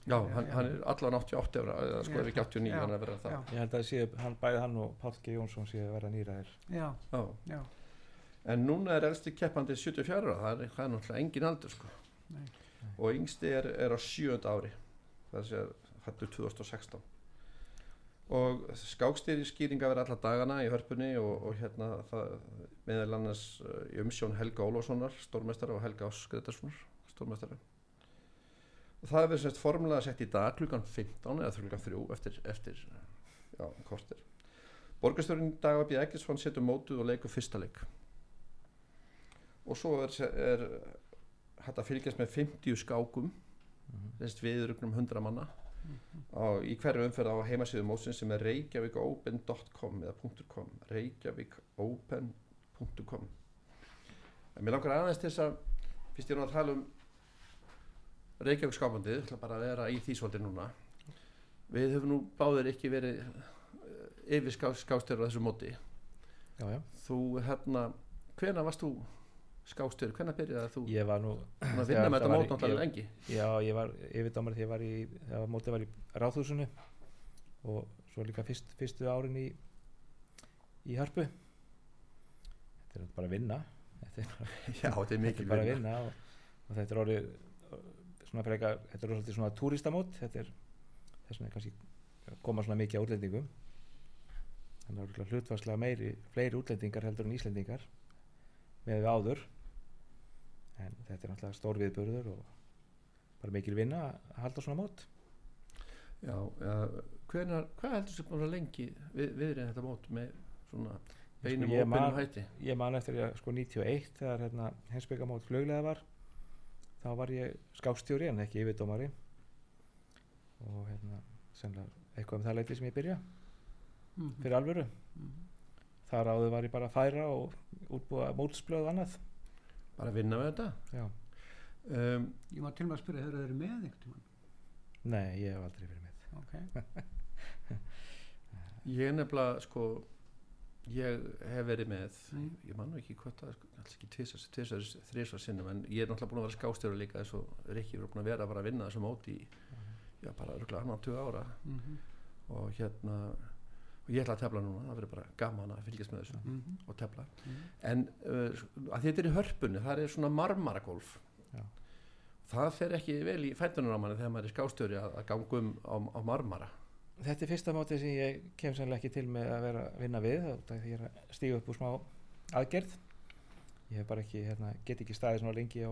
Já, Já, hann, já. hann er allan 88 ára eða sko ef ekki 89 Já. hann er að vera það Já. ég held að sé, hann, bæði hann og Páll G. Jónsson sé að vera nýraður já, Já. já, En núna er elsti keppandi 74 ára, það er, það er náttúrulega engin aldur sko. Nei. Og yngsti er, er á sjönda ári, það sé hættur 2016. Og skákstýri skýringa verið alla dagana í hörpunni og, og hérna það meðal annars uh, í umsjón Helga Ólafssonar, stórmestara og Helga Áskretarssonar, stórmestara. Og það er verið semst formulega sett í dag klukkan 15 eða klukkan 3 eftir, eftir já, kortir. Borgarstjórinn Dagabí Eggesson setur mótuð og leikur fyrsta leik og svo er, er hægt að fylgjast með 50 skákum þess viðrugnum 100 manna á, í hverju umferð á heimasíðu mótsins sem er reykjavikopen.com eða .com reykjavikopen.com en mér langar aðeins til þess að fyrst ég er nú að tala um Reykjavík skápandið ætla bara að vera í því svolítið núna. Við höfum nú báðir ekki verið eh, yfir ská, skástjóður á þessu móti. Já, já. þú hérna hvena varst þú skástjóður, hvena byrjaði þú? Ég var nú Búin að þegar vinna með þetta var mót náttúrulega lengi. Já, ég var yfirdómar þegar ég var í þegar mótið var í ráðhúsinu og svo líka fyrst, fyrstu árin í í hörpu. Þetta er bara að vinna. Þetta er bara, *laughs* já, þetta er þetta er bara að vinna. og, og þetta er orðið uh, svona frekar, þetta er orðið svona túristamót. Þetta er þess vegna kannski koma svona mikið á útlendingum. Þannig að það er hlutvarslega meiri fleiri útlendingar heldur en íslendingar með við áður en þetta er náttúrulega stór viðburður og bara mikil vinna að halda svona mót. Já, ja, hvenar, hvað heldur sem búin að lengi við, viðrið þetta mót með svona beinum ég og óbeinum hætti? ég man eftir að sko 91 þegar hérna, hensbyggamót fluglega var þá var ég skákstjóri en ekki yfirdómari. Og hérna eitthvað um það leiti sem ég byrja Mhm. fyrir alvöru. Þar áður var ég bara að færa og útbúa mótsblöð og annað bara að vinna með þetta. Já. um, ég má til og með að spyrja hefur þeir með einhvern tímann? Nei, ég hef aldrei verið með. Ok, *laughs* ég er nefnilega sko ég hef verið með Mm. ég man nú ekki hvort það sko, alls ekki tvisar, þrisar sinnum en ég er náttúrulega búin að vera skástjóri líka eins og Rikki er búin að vera bara að vinna þessu móti í já bara örgulega annan 20 ára. Mhm, og hérna og ég ætla að tefla núna, það verður bara gaman að fylgjast með þessu mhm, og tefla. Mhm. en uh, að þetta er í hörpunni það er svona marmaragolf Já. það fer ekki vel í fættunum á manni þegar maður er skástjóri að, að ganga um á, á marmara. Þetta er fyrsta mótið sem ég kem sannlega ekki til með að vera að vinna við því ég er að stíga upp úr smá aðgerð. Ég hef bara ekki, hérna, get ekki staðið svona lengi á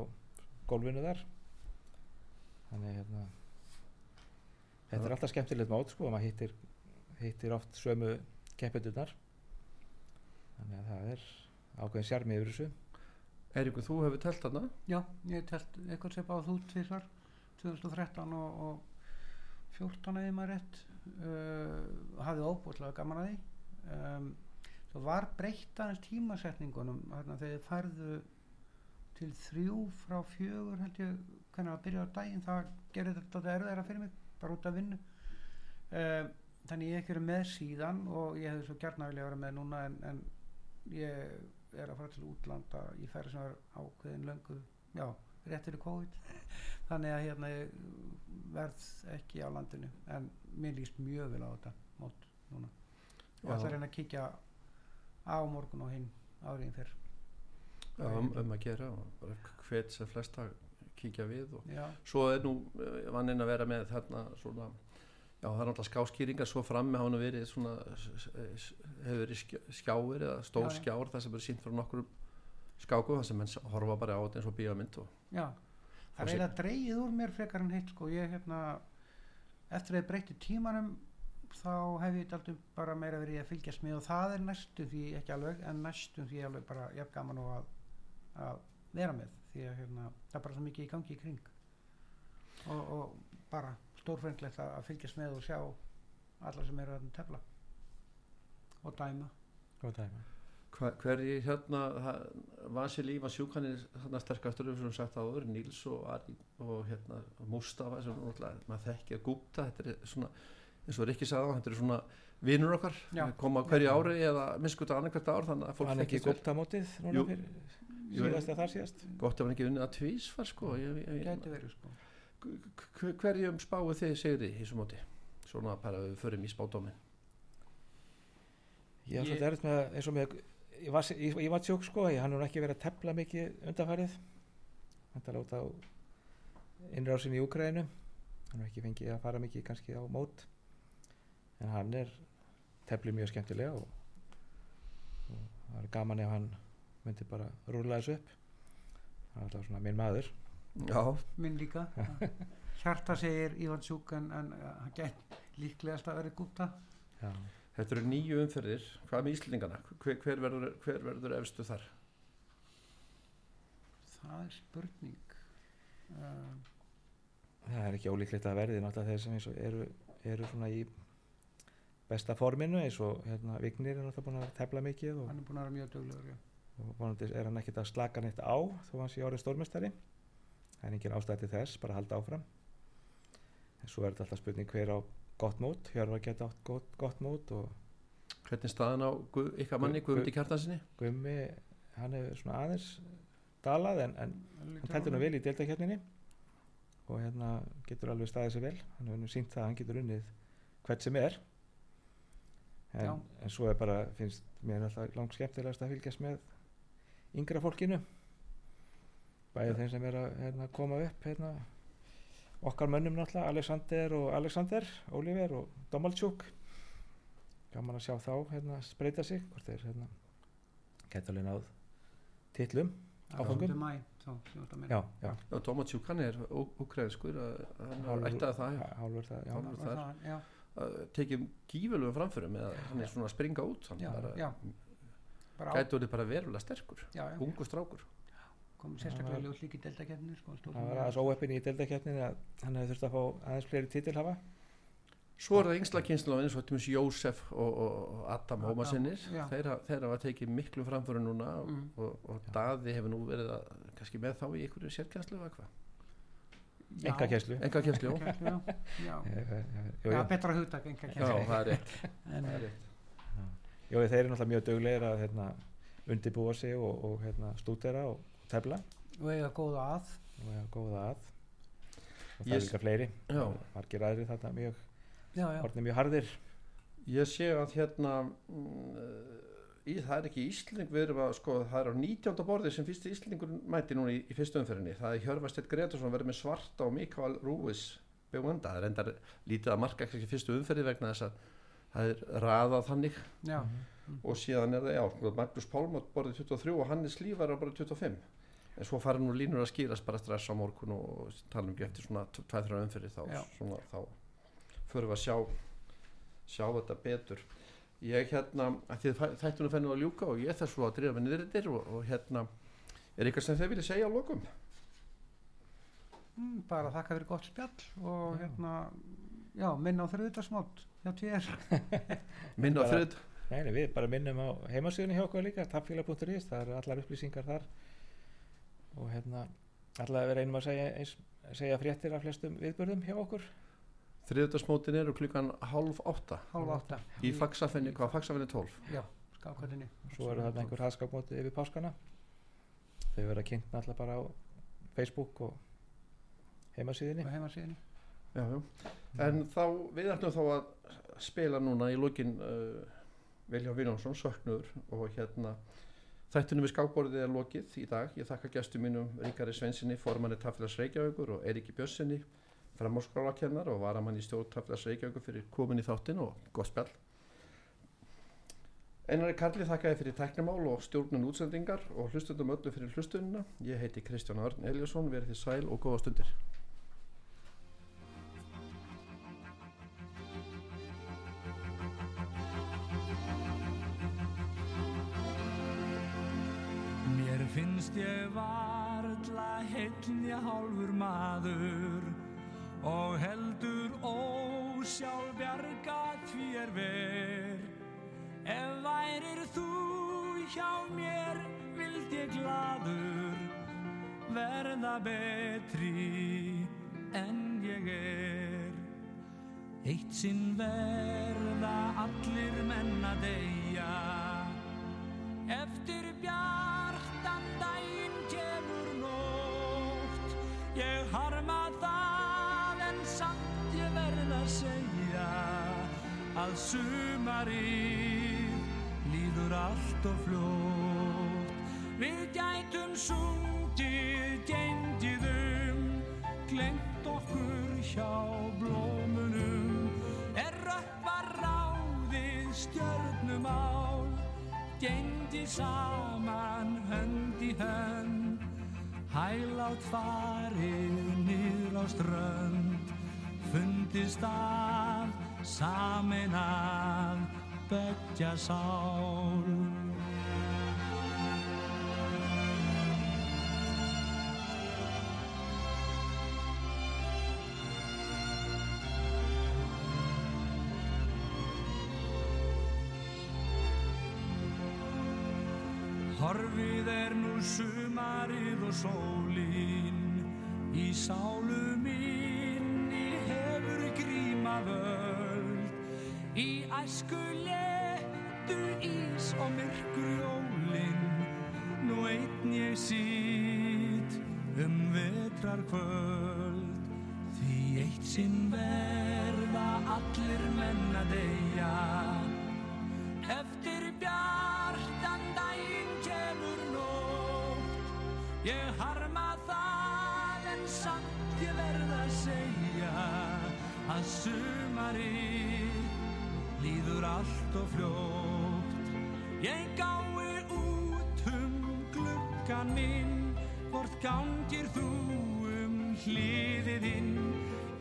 gólfinu þar. Þannig hérna þetta er alltaf skemmtilegt mót sko, maður hittir, hittir oft sömu keppendurnar. Þannig að það er ákveðin sjarmi yfir þessu. Eiríkur, þú hefur telt þarna? Já, ég hef telt eitthvað sem báð þú tvisvar 2013 og, og 14 eða maður rétt. Uh, hafði óbúðlega gaman að því. Um, svo var breytt aðeins tímasetningunum hérna, þegar þið færðu til þrjú frá fjögur held ég hvernig að byrja á daginn það gerir þetta erðara fyrir mig bara út af vinnu. Um, þannig ég hef ekki verið með síðan og ég hefði svo gert vilja vera með núna en, en ég er að fara til útlanda í ferð sem er ákveðin löngu já, rétt fyrir COVID. Þannig að hérna ég verð ekki á landinu en mér líst mjög vel á þetta mót núna. Og það er hérna að kíkja á morgun og hinn áriðin fyrr. Já, um, um að gera hvet sem flesta kíkja við og já, svo er nú eh, vaninn að vera með þarna svona já það er náttúrulega skáskýringar svo frammi hafa nú verið svona hefur verið skjá- skjáir eða stór Já, já. skjár það sem er sínt frá nokkur skáku það sem menn s- horfa bara á þetta eins og bíómynd og já það er eiginlega dreigið úr mér frekar en hitt sko. Ég hérna eftir að ég breytti tímanum þá hef ég alltaf bara meira verið að fylgjast með og það er næstum því ekki alveg en næstum því alveg bara jafn gaman og að, að vera með. Því að hérna, það er bara svo mikið í gangi í kring. Og, og bara stórfenglegt að, að fylgjast með og sjá alla sem eru að tefla og dæma Góð dæmi. Hva, hverji hérna Vasili Ívan Sjúkan er þarna sterkastur sem sagt áður, Níls og Ari og hérna Mustafa sem maður þekkir Gupta, þetta er svona eins og Rikki sagði á, þetta er svona vinur okkar, Já. koma hverju ári eða minnskuta annarkvært ár, þannig að fólk Hann ekki þekkist vel. gupta mótið núna fyrir síðast eða þar síðast gott ef hann ekki unnið að tvísvar sko ég, ég, gæti verið sko hverjum spáið þið segri í þessu móti? Svona bara við förum í spádómin Ég er Ég- svolítið erfitt með eins og með Ívatsjók sko, ég hann hefur ekki verið að tepla mikið undanfærið hann tala út á innrásin í Úkraínu. Hann hefur ekki fengið að fara mikið kannski á mót. En hann er teflið mjög skemmtilega og, og það er gaman ef hann myndi bara rúla þessu upp. Það er alltaf svona minn maður já, minn líka. Hjarta segir Ívan Sjúk en, uh, hann gæti líklegast að verið gúta Já. þetta eru nýju umferðir. Hvað með Íslendingana, hver, hver, verður, hver verður efstu þar? Það er spurning. Uh, það er ekki ólíklegt að verði náttúrulega þeir sem eins og eru, eru svona í besta forminu eins og hérna, Vignir er náttúrulega búin að tefla mikið og hann er búin að vera mjög duglegur já. og vonandi er hann ekkert að slaka neitt á þó hann sé orðið stórmestari það er engin ástæði til þess, bara halda áfram. En svo er þetta alltaf spurning hver á gott mót, Hjörvar geta átt gott, gott mót og hvernig staðan á Gu, ykkar manni Gu- Guðmundi Kjartansinni Gummi hann hefur svona aðeins dalað en, en hann teltur nú vel í deildakjarninni og hérna getur alveg staðið sér vel. Hann hefur nú sínt það að hann getur unnið hvert sem er. En, en svo er bara, finnst mér alltaf langt skemmtilegast að fylgjast með yngra fólkinu bæði þeim sem er að hérna, koma upp hérna, okkar mönnum náttúrulega Alexander og Alexander Oliver og Domalchuk gaman að sjá þá hérna, spreita sig hvort þeir hérna, geta alveg náð titlum áfangum. já, já, og Tómas Sjúkan er úkræðskur hann er ættað það já, hálfur það já, Hálfur. Þar. það, já, að tekið gífurlegum framförum eða hann er svona að springa út hann Já, bara, já. bara gæti orðið bara verulega sterkur. Já, já, ungu strákur komum Það sérstaklega ljós líki deltakefnir sko, stóð það var aðeins óeppin í deildakefnin að hann hefði þurft að fá aðeins fleiri titil hafa svo er það yngsla kynsla eins og tjúmis Jósef og, og, Adam já. þeirra, þeirra var tekið miklu framförum núna og, Mm. og, og Daði hefur nú verið að kannski með þá í einhverju sérkjænslu eða hvað Já. enga kesslu enga kjænslu, já já, já. já, betra hugtak enga já, kærslu. það er rétt, *laughs* er rétt. Jó, þeir eru náttúrulega mjög duglegir að hérna, undirbúa sig og, og hérna, stúdera og tefla og eiga góða að. Og eiga góða að. Og það Ég er líka fleiri. Margir aðrir þarna mjög, já, já, orðnir mjög harðir. Ég sé að hérna mm, í, það er ekki Ísling við erum að sko það er á 19. borði sem fyrsti Íslingur mæti núna í, í fyrstu umferðinni. Það er Hjörvarstedt Gretarsson verið með svarta og Mikael Rúis Bjóanda það er endar lítið að marka ekki fyrstu umferði vegna þess að það er raðað þannig. Já, og síðan er það já Magnús Pálmátt borðið 23 og Hannes Lífar á borðið 25 en svo fara nú línur að skýrast bara stress á morgun og tala um ekki eftir svona 2-3 umferði þá, Já. svona, þá förum við að sjá sjá þetta betur ég hérna, þættunum fennum að ljúka og ég þess svo að drifa með niðurir og, og hérna, er eitthvað sem þeir vilja segja á lokum? mm, bara þakka fyrir gott spjall og hérna já, minna á þrjúðdagsmót hjá tvér *laughs* Minna á þrjöð Nei, nei, við bara minnum á heimasíðunni hjá okkur líka tapfíla.is, það eru allar upplýsingar þar og hérna allar við reynum að segja, eins, segja fréttir af flestum viðbörðum hjá okkur. Þriðdagsmótin eru klukkan halv átta. Hálf átta. Í fagsafenni, hvað fagsafenni 12 já, skákvæðinni svo eru þarna einhver haðskapmóti yfir páskana. Þau verða kynnt náttúrulega bara á Facebook og heimasíðunni. Og heimasíðinni já, já. en þá við ætlum þá að spila núna í lokin uh, Vilja Viljánsson, söknuður og hérna þættunum við skákborðið er lokið í dag. Ég þakka gestum mínum Ríkari Svensinni formanni Tafélags Reykjavíkur og Eriki Bjössinni framháskólakennar og varamann í stjórn Tafélags Reykjavíkur fyrir komin í þáttin og gott spjall. Einari Karli þakkaði fyrir teknimál og stjórnun útsendingar og hlustundum öllu fyrir hlustununa ég heiti Kristján Örn Eliasson verið þið sæl og góða stundir og heldur ósjálfbjarga því er ver ef værir þú hjá mér vild ég gladur verða betri en ég er. Eitt sinn verða allir menna deyja, eftir bjartan segja að sumarið líður allt og fljótt. Við gætum sungið gengið um, glengt okkur hjá blómunum. Er röppa ráðið stjörnumál, gengið saman hönd í hönd. Hælátt farið niður á strönd, fundist að samin að begja sál. Horfið er nú sumarið og sólin í sálu minni æsku letu ís og myrkur jólin nú einn ég sít um vetrar kvöld því eitt sinn verða allir menn að deyja. Eftir bjartan daginn kemur nótt. Ég harma það en samt ég verð að segja að sumari líður allt og fljótt. Ég gái út um gluggan minn hvort gangir þú um hliðiðinn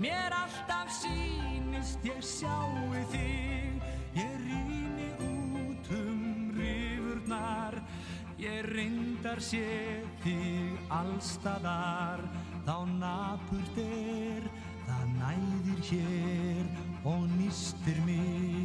mér alltaf sýnist ég sjáu þig. Ég rýni út um rifurnar. Ég reyndar sé þig allstaðar þá napurt er það næðir hér og nýstir mig